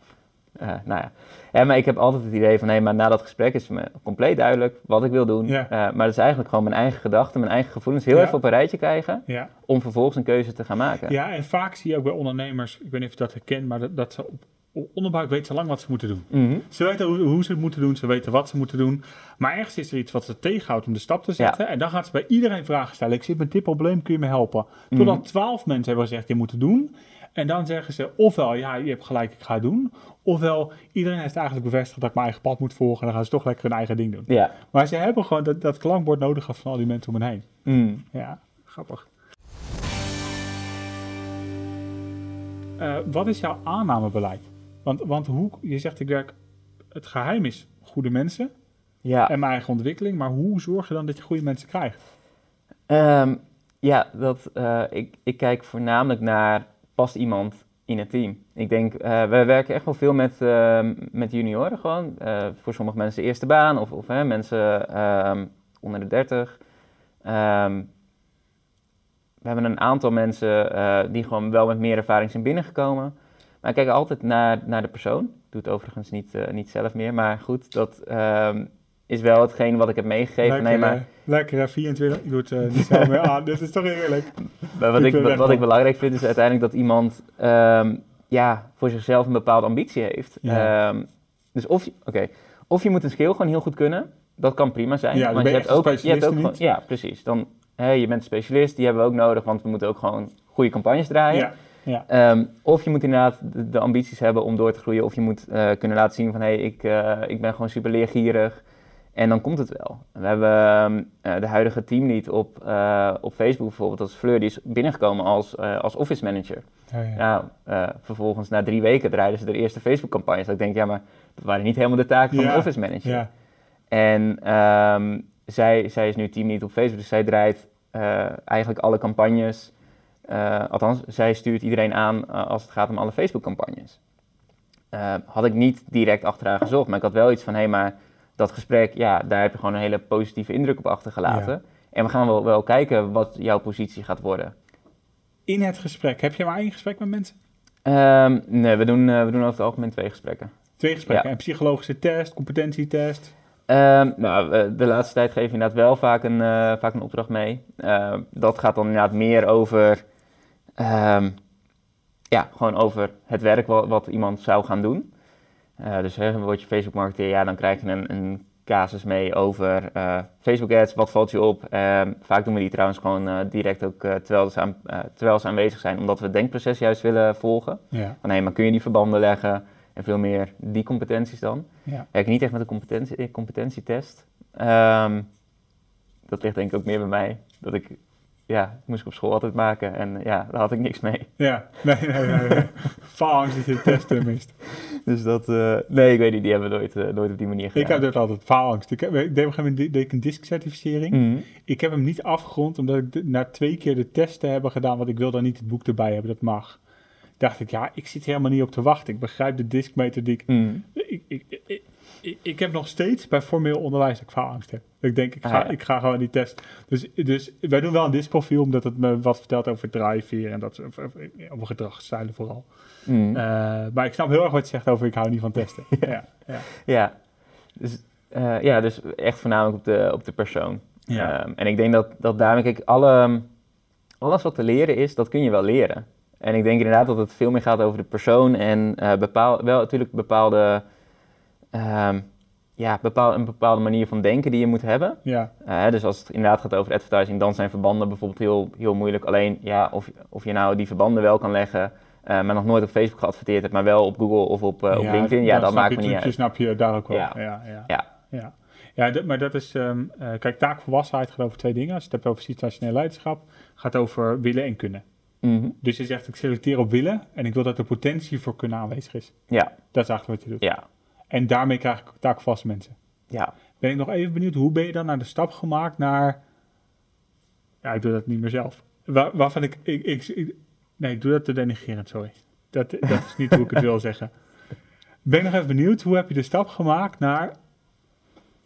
Eh, nou ja. ja, maar ik heb altijd het idee van, hé, maar na dat gesprek is me compleet duidelijk wat ik wil doen. Ja. Maar dat is eigenlijk gewoon mijn eigen gedachten, mijn eigen gevoelens heel even op een rijtje krijgen, om vervolgens een keuze te gaan maken. ja, en vaak zie je ook bij ondernemers, ik weet niet of je dat herkent, maar dat, dat ze op onderbuik weten ze lang wat ze moeten doen. Mhm. Ze weten hoe, hoe ze het moeten doen, ze weten wat ze moeten doen. Maar ergens is er iets wat ze tegenhoudt om de stap te zetten. En dan gaat ze bij iedereen vragen stellen. Ik zit met dit probleem, kun je me helpen? Totdat Mhm. twaalf mensen hebben gezegd, je moet het doen. En dan zeggen ze ofwel, ja, je hebt gelijk, ik ga het doen. Ofwel, iedereen heeft eigenlijk bevestigd dat ik mijn eigen pad moet volgen. En dan gaan ze toch lekker hun eigen ding doen. Ja. Maar ze hebben gewoon dat, dat klankbord nodig gehad van al die mensen om hen heen. Mm. Ja, grappig. Eh, wat is jouw aannamebeleid? Want, want hoe, je zegt, ik werk, het geheim is goede mensen Ja. en mijn eigen ontwikkeling. Maar hoe zorg je dan dat je goede mensen krijgt? Ehm, ja, dat, eh, ik, ik kijk voornamelijk naar, past iemand in het team? Ik denk, eh wij werken echt wel veel met, ehm, met junioren gewoon. Eh, voor sommige mensen eerste baan of, of hè, mensen ehm, onder de 30. Ehm, we hebben een aantal mensen die gewoon wel met meer ervaring zijn binnengekomen. Maar ik kijk altijd naar, naar de persoon. Ik doe het overigens niet, eh, niet zelf meer. Maar goed, dat ehm, is wel hetgeen wat ik heb meegegeven. nee, maar eh, lekker hè, 24, ik doe het eh, niet zelf meer aan. Dit is toch eerlijk? Maar wat Ik wat, ik belangrijk vind is uiteindelijk dat iemand ehm, ja, voor zichzelf een bepaalde ambitie heeft. Ja. Ehm, dus of je, oké, of je moet een skill gewoon heel goed kunnen, dat kan prima zijn. Ja, je hebt ook, je hebt ook specialist gewoon, Ja, precies. Dan, je bent specialist, die hebben we ook nodig, want we moeten ook gewoon goede campagnes draaien. Ja, ja. Ehm, of je moet inderdaad de, de ambities hebben om door te groeien. Of je moet eh, kunnen laten zien van hé, hey, ik, eh, ik ben gewoon super leergierig. En dan komt het wel. We hebben ehm, eh, de huidige teamlead op, op Facebook bijvoorbeeld, dat is Fleur, die is binnengekomen als, als office manager. Ja, ja. Nou, vervolgens na drie weken draaiden ze de eerste Facebook campagnes. Dat ik denk, ja, maar dat waren niet helemaal de taken van Ja, de office manager. ja. En ehm, zij, zij is nu teamlead op Facebook, dus zij draait eigenlijk alle campagnes. Eh, althans, zij stuurt iedereen aan eh, als het gaat om alle Facebook-campagnes. Eh, had ik niet direct achteraan gezocht, maar ik had wel iets van: hé, hey, maar dat gesprek, ja, daar heb je gewoon een hele positieve indruk op achtergelaten. Ja. En we gaan wel, wel kijken wat jouw positie gaat worden. In het gesprek, heb je maar één gesprek met mensen? Ehm, nee, we doen, we doen over het algemeen twee gesprekken. Twee gesprekken. Ja. En psychologische test, competentietest. Ehm, nou, de laatste tijd geef je inderdaad wel vaak een, vaak een opdracht mee. Dat gaat dan inderdaad meer over, ehm, ja, gewoon over het werk wat, wat iemand zou gaan doen. Eh, dus hè, word je Facebook marketeer, ja, dan krijg je een, een casus mee over eh, Facebook ads, wat valt je op. Ehm, vaak doen we die trouwens gewoon eh, direct ook terwijl, ze aan, terwijl ze aanwezig zijn, omdat we het denkproces juist willen volgen. Ja. Van hé, maar kun je die verbanden leggen en veel meer die competenties dan. ja. Kijk, niet echt met een competentie, competentietest. Ehm, dat ligt denk ik ook meer bij mij. Dat ik, ja, moest ik op school altijd maken en ja, daar had ik niks mee. Ja, nee, nee, nee. nee. Faalangst dat je de testen mist. Dus dat, eh, nee, ik weet niet, die hebben we nooit, eh, nooit op die manier gedaan. Ik heb dus altijd faalangst. Ik, heb, ik deed op een gegeven moment deed ik een disk-certificering. Mhm. Ik heb hem niet afgerond, omdat ik de- na twee keer de testen hebben gedaan, want ik wil dan niet het boek erbij hebben, dat mag. Dacht ik, ja, ik zit helemaal niet op te wachten. Ik begrijp de diskmethodiek. Mhm. Ik, ik, ik, ik, ik heb nog steeds bij formeel onderwijs dat ik faalangst heb. Ik denk, ik ga, Ah, ja. ik ga gewoon die test. Dus, dus wij doen wel een diskprofiel, omdat het me wat vertelt over drijfveer en dat, over, over gedragsstijlen vooral. Mhm. Eh, maar ik snap heel erg wat je zegt over ik hou niet van testen. ja, ja. Ja, dus, eh, ja, dus echt voornamelijk op de, op de persoon. Ja. Ehm, en ik denk dat, dat daarmee, kijk, alle, alles wat te leren is, dat kun je wel leren. En ik denk inderdaad dat het veel meer gaat over de persoon en eh, bepaal, wel natuurlijk bepaalde, ehm, ja, bepaal, een bepaalde manier van denken die je moet hebben. ja. Eh, dus als het inderdaad gaat over advertising, dan zijn verbanden bijvoorbeeld heel, heel moeilijk. Alleen ja, of, of je nou die verbanden wel kan leggen, eh, maar nog nooit op Facebook geadverteerd hebt, maar wel op Google of op, eh, op LinkedIn, ja, dat maakt me niet uit. snap je daar ook wel. Ja. Ja, ja, Ja. ja. maar dat is, ehm, eh, kijk, taakvolwassenheid gaat over twee dingen. Als je het hebt over situationeel leiderschap, gaat over willen en kunnen. Mhm. Dus je zegt, ik selecteer op willen en ik wil dat de potentie voor kunnen aanwezig is. Ja, Dat is eigenlijk wat je doet. ja, En daarmee krijg ik taakvaste mensen. ja. Ben ik nog even benieuwd, hoe ben je dan naar de stap gemaakt naar... Ja, ik doe dat niet meer zelf. Waar, waarvan ik, ik, ik, ik- Nee, ik doe dat te denigrerend, sorry. Dat, dat is niet hoe ik het wil zeggen. Ben ik nog even benieuwd, hoe heb je de stap gemaakt naar...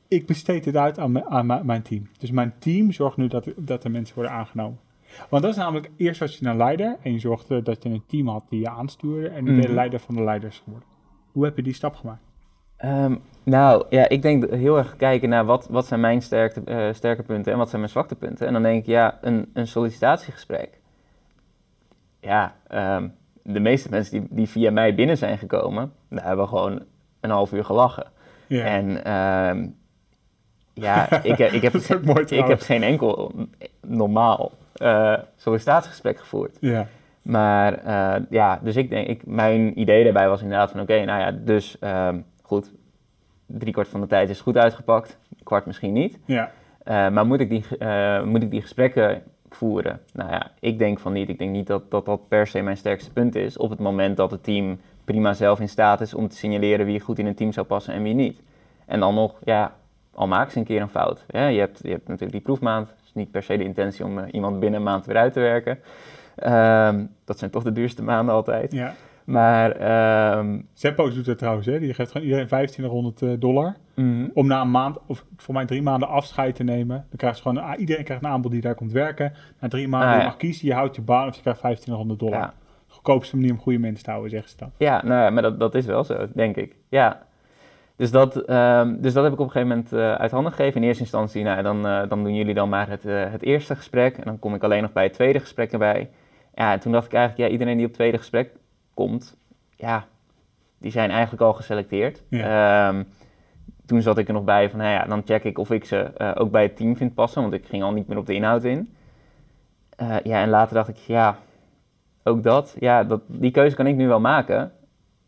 Ik besteed dit uit aan, mijn- aan mijn- mijn team. Dus mijn team zorgt nu dat, dat er mensen worden aangenomen. Want dat is namelijk, eerst was je een leider en je zorgde dat je een team had die je aanstuurde. En nu ben je Mhm. leider van de leiders geworden. Hoe heb je die stap gemaakt? Ehm, nou, ja, ik denk heel erg kijken naar wat, wat zijn mijn sterke, uh, sterke punten en wat zijn mijn zwakte punten. En dan denk ik, ja, een, een sollicitatiegesprek. Ja, ehm, de meeste mensen die, die via mij binnen zijn gekomen, daar hebben we gewoon een half uur gelachen. Ja. En um, ja, ik, ik, heb, ik heb geen enkel normaal uh, sollicitatiegesprek gevoerd. Ja. Maar uh, ja, dus ik denk, ik, mijn idee daarbij was inderdaad van oké, nou ja, dus um, goed, kwart van de tijd is goed uitgepakt, kwart misschien niet. Ja. Uh, maar moet ik, die, moet ik die gesprekken voeren? Nou ja, ik denk van niet. Ik denk niet dat, dat dat per se mijn sterkste punt is op het moment dat het team prima zelf in staat is om te signaleren wie goed in een team zou passen en wie niet. En dan nog, ja, al maken ze een keer een fout. Ja, je, hebt, je hebt natuurlijk die proefmaand. Het is niet per se de intentie om uh, iemand binnen een maand weer uit te werken. Um, dat zijn toch de duurste maanden altijd. Ja. Maar... Um, doet het trouwens, hè? Die geeft gewoon iedereen 1500 uh, dollar. Mm -hmm. Om na een maand, of voor mij drie maanden afscheid te nemen. Dan krijg je gewoon, ah, iedereen krijgt een aanbod die daar komt werken. Na drie maanden ah, ja. je mag kiezen, je houdt je baan of je krijgt 1500 dollar. Ja. Goedkoopste manier om goede mensen te houden, zeggen ze dan. Ja, nou ja, maar dat, dat is wel zo, denk ik. Ja, dus dat, um, dus dat heb ik op een gegeven moment uh, uit handen gegeven. In eerste instantie, nou, dan, uh, dan doen jullie dan maar het, uh, het eerste gesprek. En dan kom ik alleen nog bij het tweede gesprek erbij. Ja, en toen dacht ik eigenlijk, ja, iedereen die op het tweede gesprek komt, ja, die zijn eigenlijk al geselecteerd. Ja. Um, toen zat ik er nog bij van, nou ja, dan check ik of ik ze ook bij het team vind passen. Want ik ging al niet meer op de inhoud in. ja, en later dacht ik, ja, ook dat. Ja, dat, die keuze kan ik nu wel maken.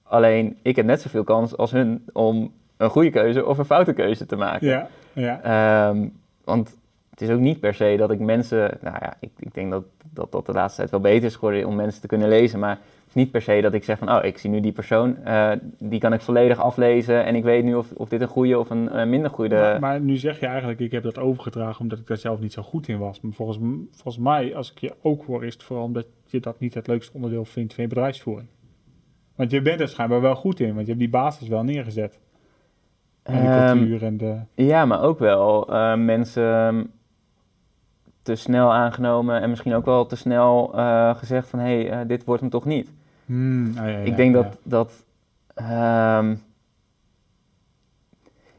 Alleen, ik heb net zoveel kans als hun om een goede keuze of een foute keuze te maken. Ja, ja. Um, want het is ook niet per se dat ik mensen, nou ja, ik, ik denk dat, dat dat de laatste tijd wel beter is geworden om mensen te kunnen lezen, maar niet per se dat ik zeg van, oh, ik zie nu die persoon, uh, die kan ik volledig aflezen en ik weet nu of, of dit een goede of een uh, minder goede... Maar, maar, nu zeg je eigenlijk, ik heb dat overgedragen omdat ik daar zelf niet zo goed in was. Maar volgens, volgens mij, als ik je ook hoor, is het vooral omdat je dat niet het leukste onderdeel vindt van je bedrijfsvoering. Want je bent er schijnbaar wel goed in, want je hebt die basis wel neergezet. En de ehm, cultuur en de... Ja, maar ook wel uh, mensen ehm, te snel aangenomen en misschien ook wel te snel gezegd van hé, hey, dit wordt hem toch niet. Hmm, oh ja, ja, ik denk ja. dat, dat um,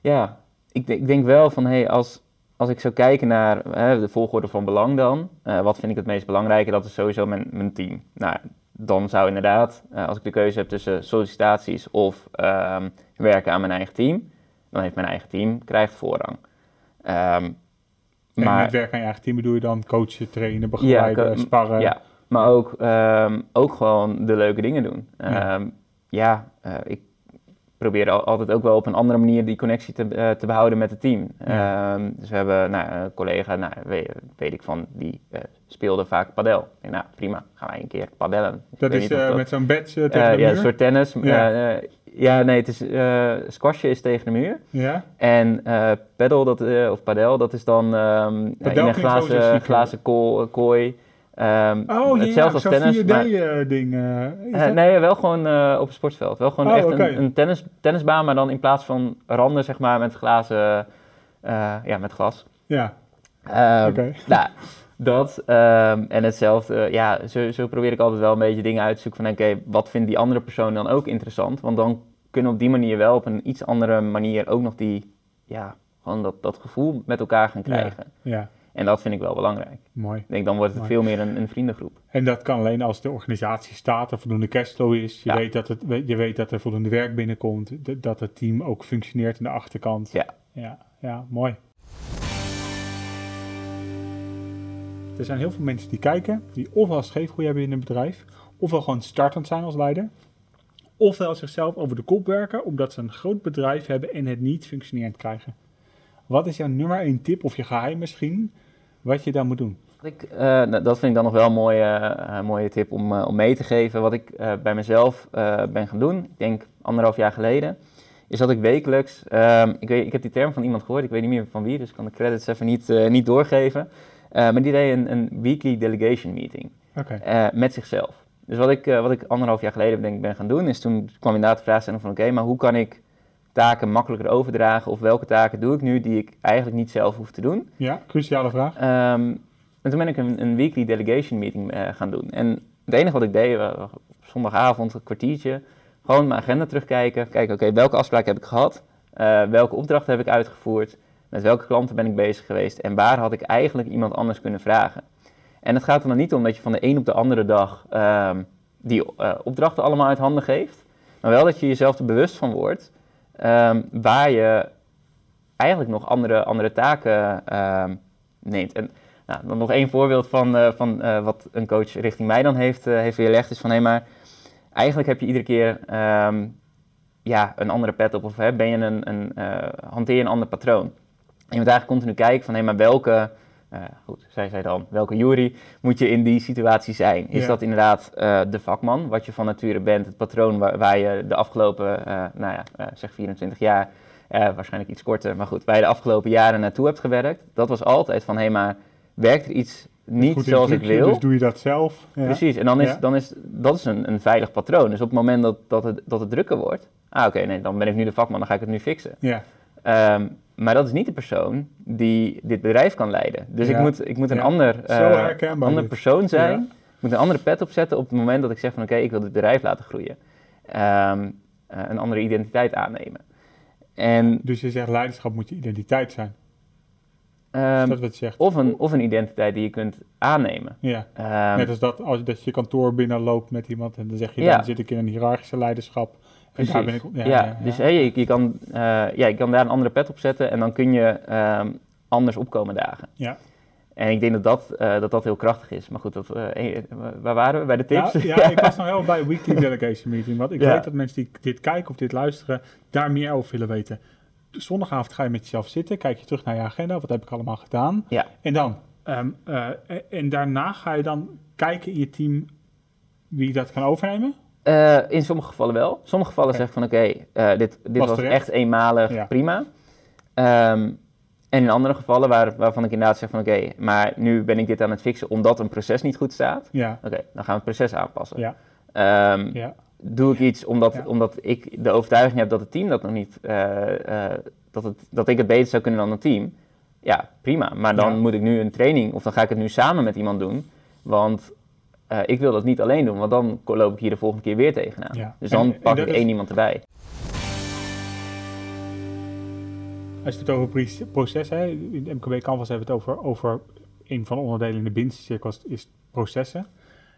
ja, ik, ik, denk wel van hé, hey, als, als ik zou kijken naar de volgorde van belang dan, wat vind ik het meest belangrijke, dat is sowieso mijn, mijn team. Nou, dan zou inderdaad, als ik de keuze heb tussen sollicitaties of um, werken aan mijn eigen team, dan heeft mijn eigen team krijgt voorrang. Um, en maar, met werk aan je eigen team bedoel je dan coachen, trainen, begeleiden, sparren? Ja, maar ook, um, ook gewoon de leuke dingen doen. Ja, um, ja uh, ik probeer altijd ook wel op een andere manier die connectie te, uh, te behouden met het team. Ja. Um, dus we hebben nou, een collega, nou, weet, weet ik van, die uh, speelde vaak padel. Ik nou prima, gaan wij een keer padellen. Dat is dat, met zo'n badge tegen de muur? Ja, een soort tennis. Ja. Ja, nee, het is, squashje is tegen de muur. Ja. En paddle, dat, of padel, dat is dan um, in een glazen, glazen ko kooi. Um, oh, hetzelfde ja, als tennis. 4D-ding. nee, wel gewoon op een sportveld. Wel gewoon oh, echt okay. een, een tennis, tennisbaan, maar dan in plaats van randen, zeg maar, met glazen, ja, met glas. Ja. Um. Okay. Nou, dat um, en hetzelfde, ja, zo, zo, probeer ik altijd wel een beetje dingen uit te zoeken van oké, okay, wat vindt die andere persoon dan ook interessant? Want dan kunnen we op die manier wel op een iets andere manier ook nog die, ja, gewoon dat, dat gevoel met elkaar gaan krijgen. Ja, ja. En dat vind ik wel belangrijk. Mooi. Ik denk, dan wordt het Mooi. veel meer een, een, vriendengroep. En dat kan alleen als de organisatie staat, er voldoende cashflow is. Je, ja. weet dat het, je weet dat er voldoende werk binnenkomt. Dat het team ook functioneert aan de achterkant. Ja. Ja, ja mooi. Er zijn heel veel mensen die kijken, die ofwel scheefgroei hebben in een bedrijf, ofwel gewoon startend zijn als leider, ofwel zichzelf over de kop werken omdat ze een groot bedrijf hebben en het niet functionerend krijgen. Wat is jouw nummer 1 tip of je geheim misschien, wat je dan moet doen? Ik, uh, dat vind ik dan nog wel een mooie, uh, mooie tip om, uh, om mee te geven. Wat ik bij mezelf ben gaan doen, ik denk anderhalf jaar geleden, is dat ik wekelijks, ehm, ik, weet, ik heb die term van iemand gehoord, ik weet niet meer van wie, dus ik kan de credits even niet, niet doorgeven. Maar die deed een, een weekly delegation meeting okay. met zichzelf. Dus wat ik, wat ik anderhalf jaar geleden denk ik ben gaan doen, is toen kwam inderdaad de vraag van oké, maar hoe kan ik taken makkelijker overdragen of welke taken doe ik nu die ik eigenlijk niet zelf hoef te doen? Ja, cruciale vraag. Um, en toen ben ik een, een weekly delegation meeting gaan doen. En het enige wat ik deed, zondagavond, een kwartiertje, Gewoon mijn agenda terugkijken. Kijken, oké, welke afspraken heb ik gehad? Uh, welke opdrachten heb ik uitgevoerd? Met welke klanten ben ik bezig geweest? En waar had ik eigenlijk iemand anders kunnen vragen? En het gaat er dan niet om dat je van de een op de andere dag um, die uh, opdrachten allemaal uit handen geeft. Maar wel dat je jezelf er bewust van wordt um, waar je eigenlijk nog andere, andere taken um, neemt. En nou, dan nog één voorbeeld van, uh, van uh, wat een coach richting mij dan heeft, uh, heeft weerlegd. Is van hé, maar eigenlijk heb je iedere keer um, ja, een andere pet op. Of hè, ben je een, een, hanteer je een ander patroon. En je moet eigenlijk continu kijken van hé, maar welke, goed, zij zei dan, welke jury moet je in die situatie zijn? Is Ja. dat inderdaad de vakman, wat je van nature bent, het patroon waar, waar je de afgelopen, nou ja, zeg 24 jaar, waarschijnlijk iets korter, maar goed, waar je de afgelopen jaren naartoe hebt gewerkt? Dat was altijd van hé, hey, maar werkt er iets niet Goed zoals ik wil? Dus doe je dat zelf. Ja. Precies, en dan is, Ja. dan is dat is een, een veilig patroon. Dus op het moment dat, dat, het, dat het drukker wordt, ah oké, nee, dan ben ik nu de vakman, dan ga ik het nu fixen. Ja. Ehm, maar dat is niet de persoon die dit bedrijf kan leiden. Dus ik moet, ik moet een Ja. ander, eh, ander persoon zijn. Ja. Ik moet een andere pet opzetten op het moment dat ik zeg van oké, ik wil dit bedrijf laten groeien. Ehm, eh, een andere identiteit aannemen. En Dus je zegt leiderschap moet je identiteit zijn. ehm, dat wat je zegt? of, een, of een identiteit die je kunt aannemen. Ja. Ehm, Net als dat, als dat je kantoor binnenloopt met iemand en dan zeg je, dan zit ik in een hiërarchische leiderschap. Daar ben ik... Ja, ja, dus hey, je, je, kan, eh, ja, je kan daar een andere pet op zetten en dan kun je ehm, anders opkomen dagen. Ja. En ik denk dat dat, eh, dat, dat heel krachtig is. Maar goed, dat, eh, waar waren we? Bij de Ja, tips? ja, ik was nog wel bij Weekly Delegation Meeting, want ik Ja. weet dat mensen die dit kijken of dit luisteren, daar meer over willen weten. Zondagavond ga je met jezelf zitten, kijk je terug naar je agenda, wat heb ik allemaal gedaan? Ja. En dan? Ehm, eh, en daarna ga je dan kijken in je team wie dat kan overnemen? Eh, in sommige gevallen wel. Sommige gevallen zeg ik van oké, eh, dit, dit Was echt eenmalig, Ja. prima. Ehm, en in andere gevallen waar, waarvan ik inderdaad zeg van oké, maar nu ben ik dit aan het fixen omdat een proces niet goed staat. Ja, Oké, dan gaan we het proces aanpassen. ja, Ehm, ja. doe ik iets omdat, omdat ik de overtuiging heb dat het team dat nog niet, eh, dat, het, dat ik het beter zou kunnen dan het team. Ja, prima. Maar dan moet ik nu een training of dan ga ik het nu samen met iemand doen. Want eh, ik wil dat niet alleen doen, want dan loop ik hier de volgende keer weer tegenaan. Ja. Dus dan en pak ik is- één iemand erbij. Als je het over processen, hè, in de MKB Canvas hebben we het over, over een van de onderdelen in de business is processen.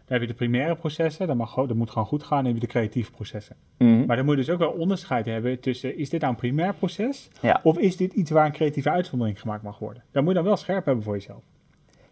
Dan heb je de primaire processen, dat, mag, dat moet gewoon goed gaan. Dan heb je de creatieve processen. Mhm. Maar dan moet je dus ook wel onderscheid hebben tussen, is dit nou een primair proces? Ja. Of is dit iets waar een creatieve uitzondering gemaakt mag worden? Dan moet je dan wel scherp hebben voor jezelf.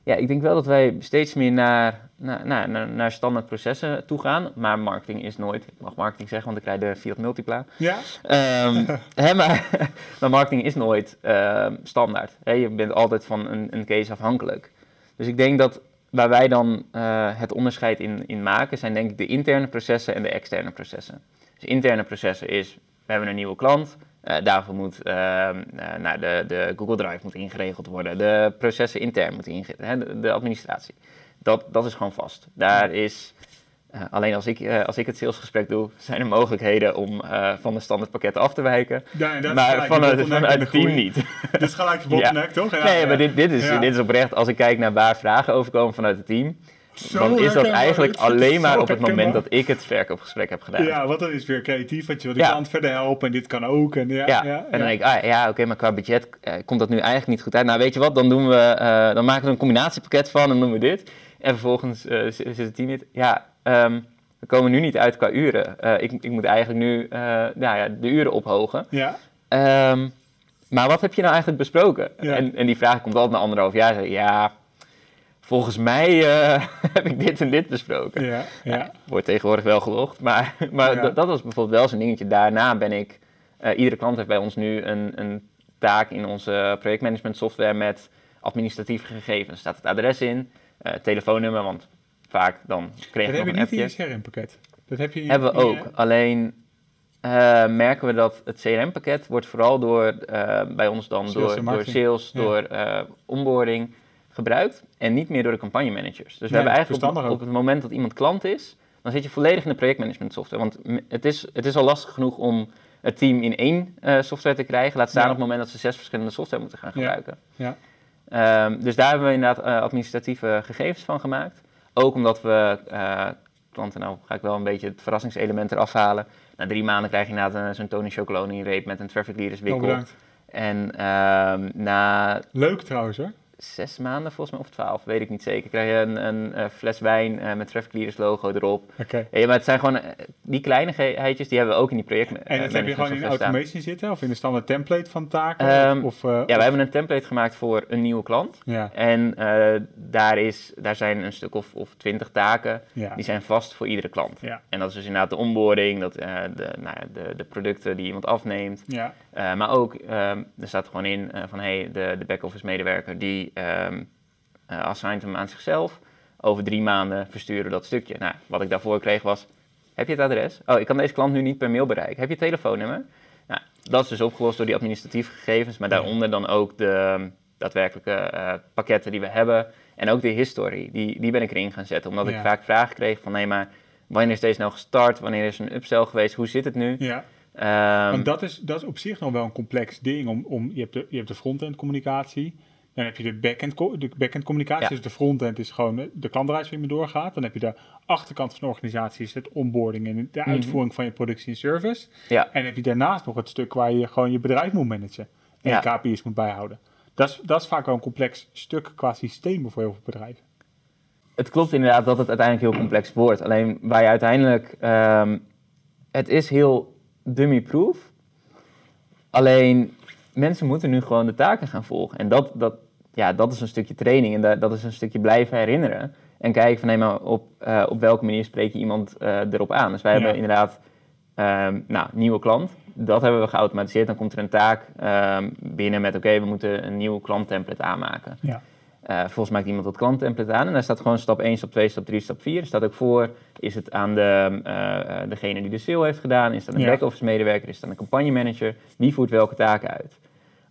Ja, ik denk wel dat wij steeds meer naar, naar, naar, naar, standaard processen toe gaan. Maar marketing is nooit, ik mag marketing zeggen, want ik krijg de Fiat Multipla. Ja? Ehm, hè, maar, maar marketing is nooit ehm, standaard. Hè, je bent altijd van een, een case afhankelijk. Dus ik denk dat waar wij dan eh, het onderscheid in, in maken, zijn denk ik de interne processen en de externe processen. Dus interne processen is, we hebben een nieuwe klant, eh, daarvoor moet ehm, eh, nou, de, de Google Drive moet ingeregeld worden, de processen intern moeten ingeregeld de, de administratie. Dat, dat is gewoon vast. Daar is, eh, alleen als ik, als ik het salesgesprek doe, zijn er mogelijkheden om van de standaardpakketten af te wijken. Ja, dat maar vanuit, het team niet. Dit is gelijk de bottleneck, toch? Ja, nee, maar dit, dit, is, dit is oprecht, als ik kijk naar waar vragen over komen vanuit het team, Zo dan is dat eigenlijk alleen maar op het moment dat ik het verkoopgesprek heb gedaan. Ja, want dan is weer creatief, want je wil de Ja. klant verder helpen en dit kan ook. En ja, Ja, ja, en dan denk ik, ah, ja, oké, maar qua budget eh, komt dat nu eigenlijk niet goed uit. Nou, weet je wat, dan, doen we, eh, dan maken we er een combinatiepakket van en doen we dit. En vervolgens eh, zit het team niet. Ja, ehm, we komen nu niet uit qua uren. Eh, ik, ik moet eigenlijk nu eh, nou ja, de uren ophogen. ja. Ehm, maar wat heb je nou eigenlijk besproken? Ja. En, en die vraag komt altijd na anderhalf jaar. Ja, volgens mij eh, heb ik dit en dit besproken. ja, ja. Wordt tegenwoordig wel gelogd, maar, maar Ja. dat- dat was bijvoorbeeld wel zo'n dingetje. Daarna ben ik, eh, iedere klant heeft bij ons nu een, een taak in onze projectmanagement software met administratieve gegevens. Er staat het adres in, eh, telefoonnummer, want vaak dan kreeg Dat ik heb nog je een niet in appje. je CRM-pakket. Dat heb je in, Hebben we ook. je- Alleen merken we dat het CRM-pakket wordt vooral door, bij ons dan Sales door, door sales, Ja. door onboarding gebruikt en niet meer door de campagnemanagers. Dus we hebben eigenlijk op, het moment dat iemand klant is, dan zit je volledig in de projectmanagement software. Want het is, het is al lastig genoeg om het team in één eh, software te krijgen. Laat staan Ja. op het moment dat ze zes verschillende software moeten gaan Ja. gebruiken. Ja. Ehm, dus daar hebben we inderdaad eh, administratieve gegevens van gemaakt. Ook omdat we eh, klanten, nou ga ik wel een beetje het verrassingselement eraf halen. Na drie maanden krijg je inderdaad zo'n Tony Chocoloni reep met een traffic leaders wikkel. bedankt. en ehm, na Leuk trouwens hoor. Zes maanden volgens mij, of twaalf, weet ik niet zeker, krijg je een, een, eh, fles wijn eh, met traffic leaders logo erop. Oké. Ja, maar het zijn gewoon, eh, die kleinigheidjes, die hebben we ook in die projecten. En dat heb je gewoon in automation zitten of in de standaard template van taken? Ehm, of, eh, Ja, we hebben een template gemaakt voor een nieuwe klant. ja, En eh, daar, is, daar zijn een stuk of, of twintig taken, ja, die zijn vast voor iedere klant. ja, En dat is dus inderdaad de onboarding, dat, eh, de, nou ja, de, de producten die iemand afneemt. ja, Eh, maar ook, ehm, er staat gewoon in eh, van hey, de, de back-office medewerker die eh, assigned hem aan zichzelf. Over drie maanden versturen dat stukje. Nou, wat ik daarvoor kreeg was, heb je het adres? Oh, ik kan deze klant nu niet per mail bereiken. Heb je het telefoonnummer? Nou, dat is dus opgelost door die administratieve gegevens, maar daaronder dan ook de daadwerkelijke pakketten die we hebben. En ook de history, die, die ben ik erin gaan zetten. Omdat Ja. ik vaak vragen kreeg van, nee maar, wanneer is deze nou gestart? Wanneer is een upsell geweest? Hoe zit het nu? ja. Ehm, Want dat is, dat is op zich nog wel een complex ding. Om, om, je, hebt de, je hebt de front-end communicatie. Dan heb je de back-end, de back-end communicatie. Ja. Dus de front-end is gewoon eh, de klantreis waar je doorgaat. Dan heb je de achterkant van de organisatie, is het onboarding en de Mhm. uitvoering van je productie en service. ja. En dan heb je daarnaast nog het stuk waar je gewoon je bedrijf moet managen. En Ja. KPI's moet bijhouden. Dat is, dat is vaak wel een complex stuk qua systemen voor heel veel bedrijven. het klopt inderdaad dat het uiteindelijk heel complex wordt. Alleen waar je uiteindelijk... ehm, het is heel dummy-proof. Alleen mensen moeten nu gewoon de taken gaan volgen. En dat, dat, ja, dat is een stukje training. En da- dat is een stukje blijven herinneren. En kijken van, nee, maar op, eh, op welke manier spreek je iemand eh, erop aan. Dus wij Ja. hebben inderdaad... ehm nou, nieuwe klant. Dat hebben we geautomatiseerd. Dan komt er een taak ehm, binnen met... Oké, we moeten een nieuw klanttemplate aanmaken. Ja. Eh, vervolgens maakt iemand dat klanttemplate aan en daar staat gewoon stap 1, stap 2, stap 3, stap 4. Er staat ook voor, is het aan de, eh, eh, degene die de sale heeft gedaan, is dat een Ja. back-office medewerker, is dat een campagnemanager, wie voert welke taken uit.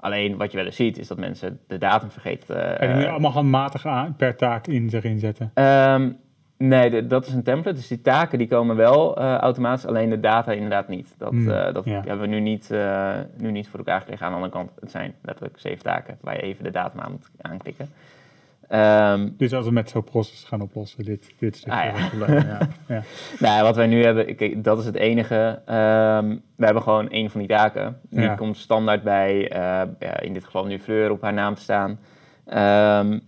Alleen wat je wel eens ziet, is dat mensen de datum vergeten. eh, En die allemaal handmatig aan, per taak in erin zetten. Ehm, nee, de- dat is een template. Dus die taken die komen wel automatisch, alleen de data inderdaad niet. Dat, Hmm, dat ja. hebben we nu niet, nu niet voor elkaar gekregen. Aan de andere kant, het zijn letterlijk zeven taken waar je even de datum aan moet aanklikken. Ehm, Dus als we met zo'n proces gaan oplossen, dit, dit stukje. Ah, ja. ja. ja. Nou, wat wij nu hebben, kijk, dat is het enige. Ehm, we hebben gewoon één van die taken. Die Ja. komt standaard bij, eh, in dit geval nu Fleur op haar naam te staan. Ehm,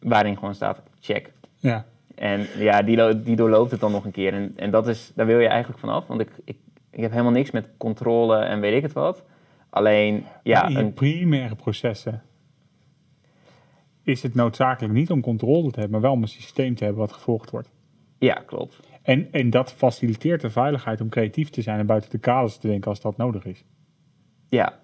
waarin gewoon staat check. ja. En ja, die, die doorloopt het dan nog een keer. En, en dat is, daar wil je eigenlijk vanaf. Want ik, ik, ik heb helemaal niks met controle en weet ik het wat. Alleen, ja, je een, primaire processen is het noodzakelijk niet om controle te hebben, maar wel om een systeem te hebben wat gevolgd wordt. ja klopt. En, en dat faciliteert de veiligheid om creatief te zijn en buiten de kaders te denken als dat nodig is. Ja.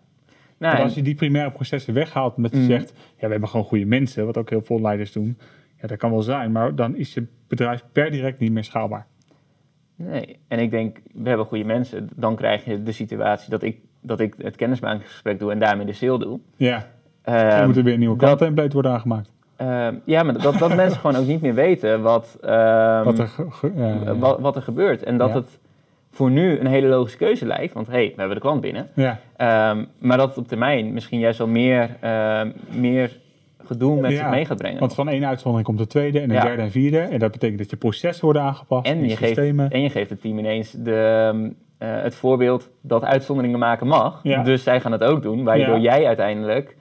Nou, en- als je die primaire processen weghaalt omdat je Mhm. zegt, ja, we hebben gewoon goede mensen, wat ook heel veel leiders doen. Ja, dat kan wel zijn, maar dan is je bedrijf per direct niet meer schaalbaar. Nee, en ik denk, we hebben goede mensen. Dan krijg je de situatie dat ik, dat ik het kennismakingsgesprek doe en daarmee de sale doe. Ja, Ehm, dan moet er weer een nieuwe klanttemplate worden aangemaakt. ehm, ja, maar dat, dat mensen gewoon ook niet meer weten wat, ehm, Wat er, ge- ge- ja, wat, wat er gebeurt. En dat Ja. het voor nu een hele logische keuze lijkt. Want hé, hey, we hebben de klant binnen. ja. Ehm, maar dat het op termijn misschien juist wel meer, ehm, meer gedoe met zich mee gaat brengen. Want van één uitzondering komt de tweede en de derde en vierde. En dat betekent dat je processen worden aangepast, en, je geeft, systemen. en je geeft het team ineens de, ehm, eh, het voorbeeld dat uitzonderingen maken mag. Ja. Dus zij gaan het ook doen, waardoor jij uiteindelijk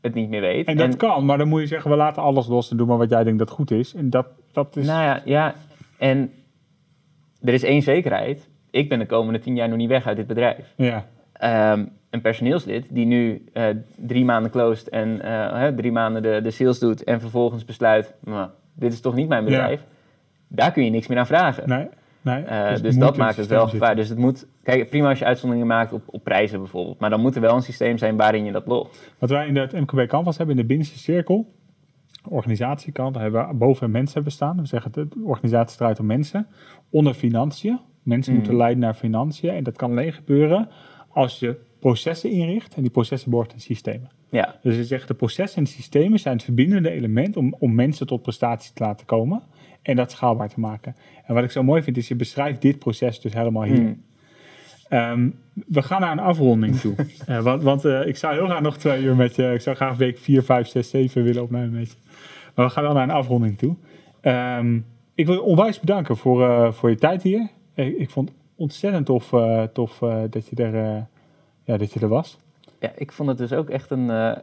het niet meer weet. En dat kan, maar dan moet je zeggen, we laten alles los en doen maar wat jij denkt dat goed is. En dat, dat is... Nou ja, ja, en er is één zekerheid. Ik ben de komende tien jaar nog niet weg uit dit bedrijf. ja, Ehm, een personeelslid die nu eh, drie maanden closed en eh, hè, drie maanden de, de sales doet en vervolgens besluit, nou, dit is toch niet mijn bedrijf. Daar kun je niks meer aan vragen. nee, nee. Eh, dus moet dat maakt het wel zitten. gevaar. Dus het moet, kijk, prima als je uitzonderingen maakt op, op prijzen bijvoorbeeld, maar dan moet er wel een systeem zijn waarin je dat logt. Wat wij in het MKB Canvas hebben in de binnenste cirkel, organisatiekant, daar hebben we boven mensen hebben staan. We zeggen, de organisatie draait om mensen. Onder financiën. Mensen Mhm. moeten leiden naar financiën. En dat kan alleen gebeuren als je processen inricht. En die processen behoort in systemen. Ja, Dus we zeggen, de processen en de systemen zijn het verbindende element om, om mensen tot prestatie te laten komen. En dat schaalbaar te maken. En wat ik zo mooi vind, is je beschrijft dit proces dus helemaal hier. Hmm. Ehm, we gaan naar een afronding toe. Eh, want want eh, ik zou heel graag nog twee uur met je. Ik zou graag week 4, 5, 6, 7 willen opnemen met je. Maar we gaan wel naar een afronding toe. Ehm, ik wil je onwijs bedanken voor, eh, voor je tijd hier. Ik, ik vond het ontzettend tof, tof dat, je er, ja, dat je er was. Ja, ik vond het dus ook echt een...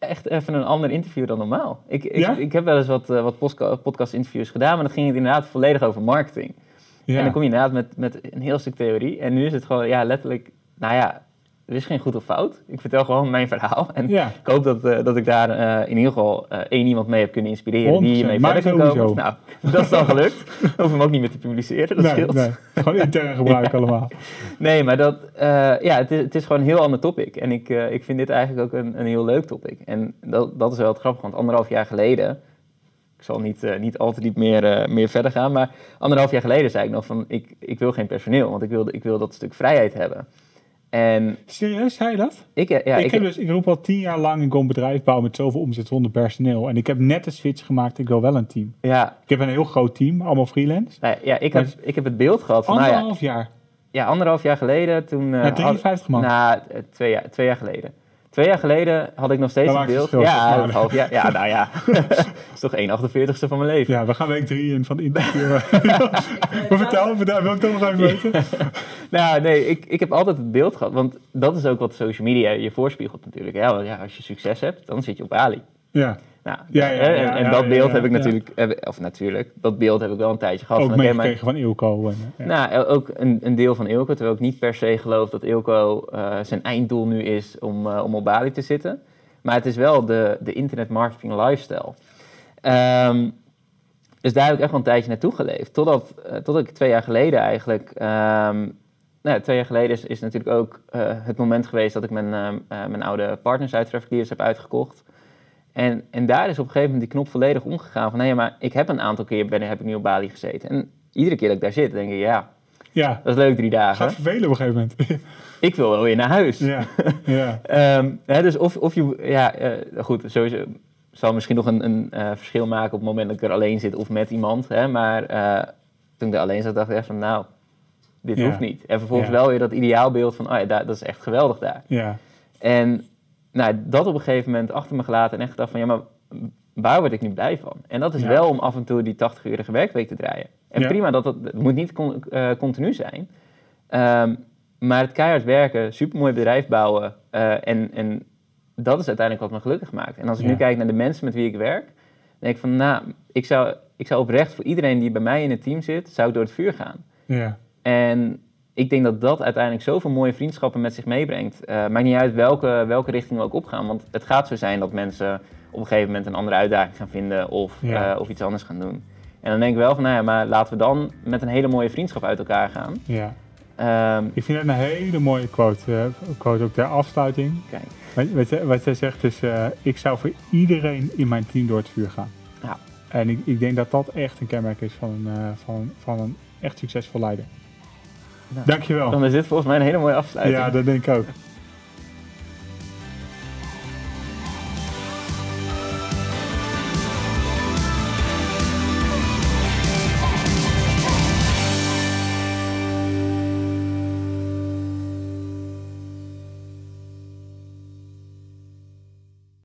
Echt even een ander interview dan normaal. Ik, ik, Ja? ik heb wel eens wat, eh, wat podcast-interviews gedaan, maar dan ging het inderdaad volledig over marketing. Ja. En dan kom je inderdaad met, met een heel stuk theorie. En nu is het gewoon, ja, letterlijk, nou ja, er is geen goed of fout. Ik vertel gewoon mijn verhaal. En ja. ik hoop dat, eh, dat ik daar eh, in ieder geval eh, één iemand mee heb kunnen inspireren die 100%, hiermee verder kan komen. Nou, dat is dan gelukt. Hoef hem ook niet meer te publiceren, dat nee, scheelt. nee, gewoon intern gebruik allemaal. Nee, maar dat, ja, het is, het is gewoon een heel ander topic. En ik, ik vind dit eigenlijk ook een, een heel leuk topic. En dat, dat is wel het grappige, want anderhalf jaar geleden... Ik zal niet, niet al te diep meer, meer verder gaan, maar anderhalf jaar geleden zei ik nog van... Ik, ik wil geen personeel, want ik wil, ik wil dat stuk vrijheid hebben. En Serieus, zei je dat? ik, eh, ja, ik, ik, heb dus, ik roep al tien jaar lang, ik wil een bedrijf bouwen met zoveel omzet zonder personeel. En ik heb net de switch gemaakt, ik wil wel een team. ja, Ik heb een heel groot team, allemaal freelance. nou ja, ik, heb, ik heb het beeld gehad van, nou ja, Anderhalf jaar. ja, anderhalf jaar geleden toen... eh, Ja, 53 man. Nou, eh, twee jaar, twee jaar geleden. Twee jaar geleden had ik nog steeds Dat het beeld. ja, half jaar. Ja, nou ja. dat is toch 1,48ste van mijn leven. Ja, we gaan week drie in van de interview. maar vertel, vertel, wil ik toch nog even weten? Nou, nee, ik, ik heb altijd het beeld gehad. Want dat is ook wat social media je voorspiegelt natuurlijk. Ja, want ja, als je succes hebt, dan zit je op Ali. Ja, Nou, Ja, ja, en, dat beeld heb ik natuurlijk, heb- of natuurlijk, dat beeld heb ik wel een tijdje gehad. ook meegekregen van Ilko. En. Nou, ook een, een deel van Ilko, terwijl ik niet per se geloof dat Ilko eh, zijn einddoel nu is om, eh, om op Bali te zitten. Maar het is wel de, de internet marketing lifestyle. Ehm, dus daar heb ik echt wel een tijdje naartoe geleefd. Totdat, totdat ik twee jaar geleden eigenlijk... ehm, nou, twee jaar geleden is, is natuurlijk ook het moment geweest dat ik mijn, mijn oude partners uit heb uitgekocht. En, en daar is op een gegeven moment die knop volledig omgegaan van... nee, maar ik heb een aantal keer ben, heb ik nu op Bali gezeten. En iedere keer dat ik daar zit, denk ik, ja, ja, dat is leuk drie dagen. gaat vervelen op een gegeven moment. Ik wil wel weer naar huis. ja, ja, Ehm, hè, dus of, of je, ja, eh, goed, sowieso zal misschien nog een, een eh, verschil maken op het moment dat ik er alleen zit of met iemand. Hè, maar eh, toen ik er alleen zat, dacht ik echt van, nou, dit Ja. hoeft niet. En vervolgens Ja. wel weer dat ideaalbeeld van, oh ja, daar, dat is echt geweldig daar. ja, En nou, dat op een gegeven moment achter me gelaten en echt gedacht van, ja, maar waar word ik nu blij van? En dat is Ja. wel om af en toe die 80-urige werkweek te draaien. En Ja. prima, dat, dat het moet niet con- eh, continu zijn. Ehm, maar het keihard werken, supermooi bedrijf bouwen eh, en, en dat is uiteindelijk wat me gelukkig maakt. En als ik Ja. nu kijk naar de mensen met wie ik werk, dan denk ik van, nou, ik zou, ik zou oprecht voor iedereen die bij mij in het team zit, zou ik door het vuur gaan. ja, En ik denk dat dat uiteindelijk zoveel mooie vriendschappen met zich meebrengt. Eh maakt niet uit welke, welke richting we ook opgaan. Want het gaat zo zijn dat mensen op een gegeven moment een andere uitdaging gaan vinden of, Ja. eh, of iets anders gaan doen. En dan denk ik wel van, nou ja, maar laten we dan met een hele mooie vriendschap uit elkaar gaan. ja. Ehm, Ik vind het een hele mooie quote. eh, quote ook ter afsluiting. kijk, Wat, wat, jij zegt is, ik zou voor iedereen in mijn team door het vuur gaan. Ja. En ik, ik denk dat dat echt een kenmerk is van een, van, van een echt succesvol leider. Nou, Dankjewel. dan is dit volgens mij een hele mooie afsluiting. Ja, dat denk ik ook.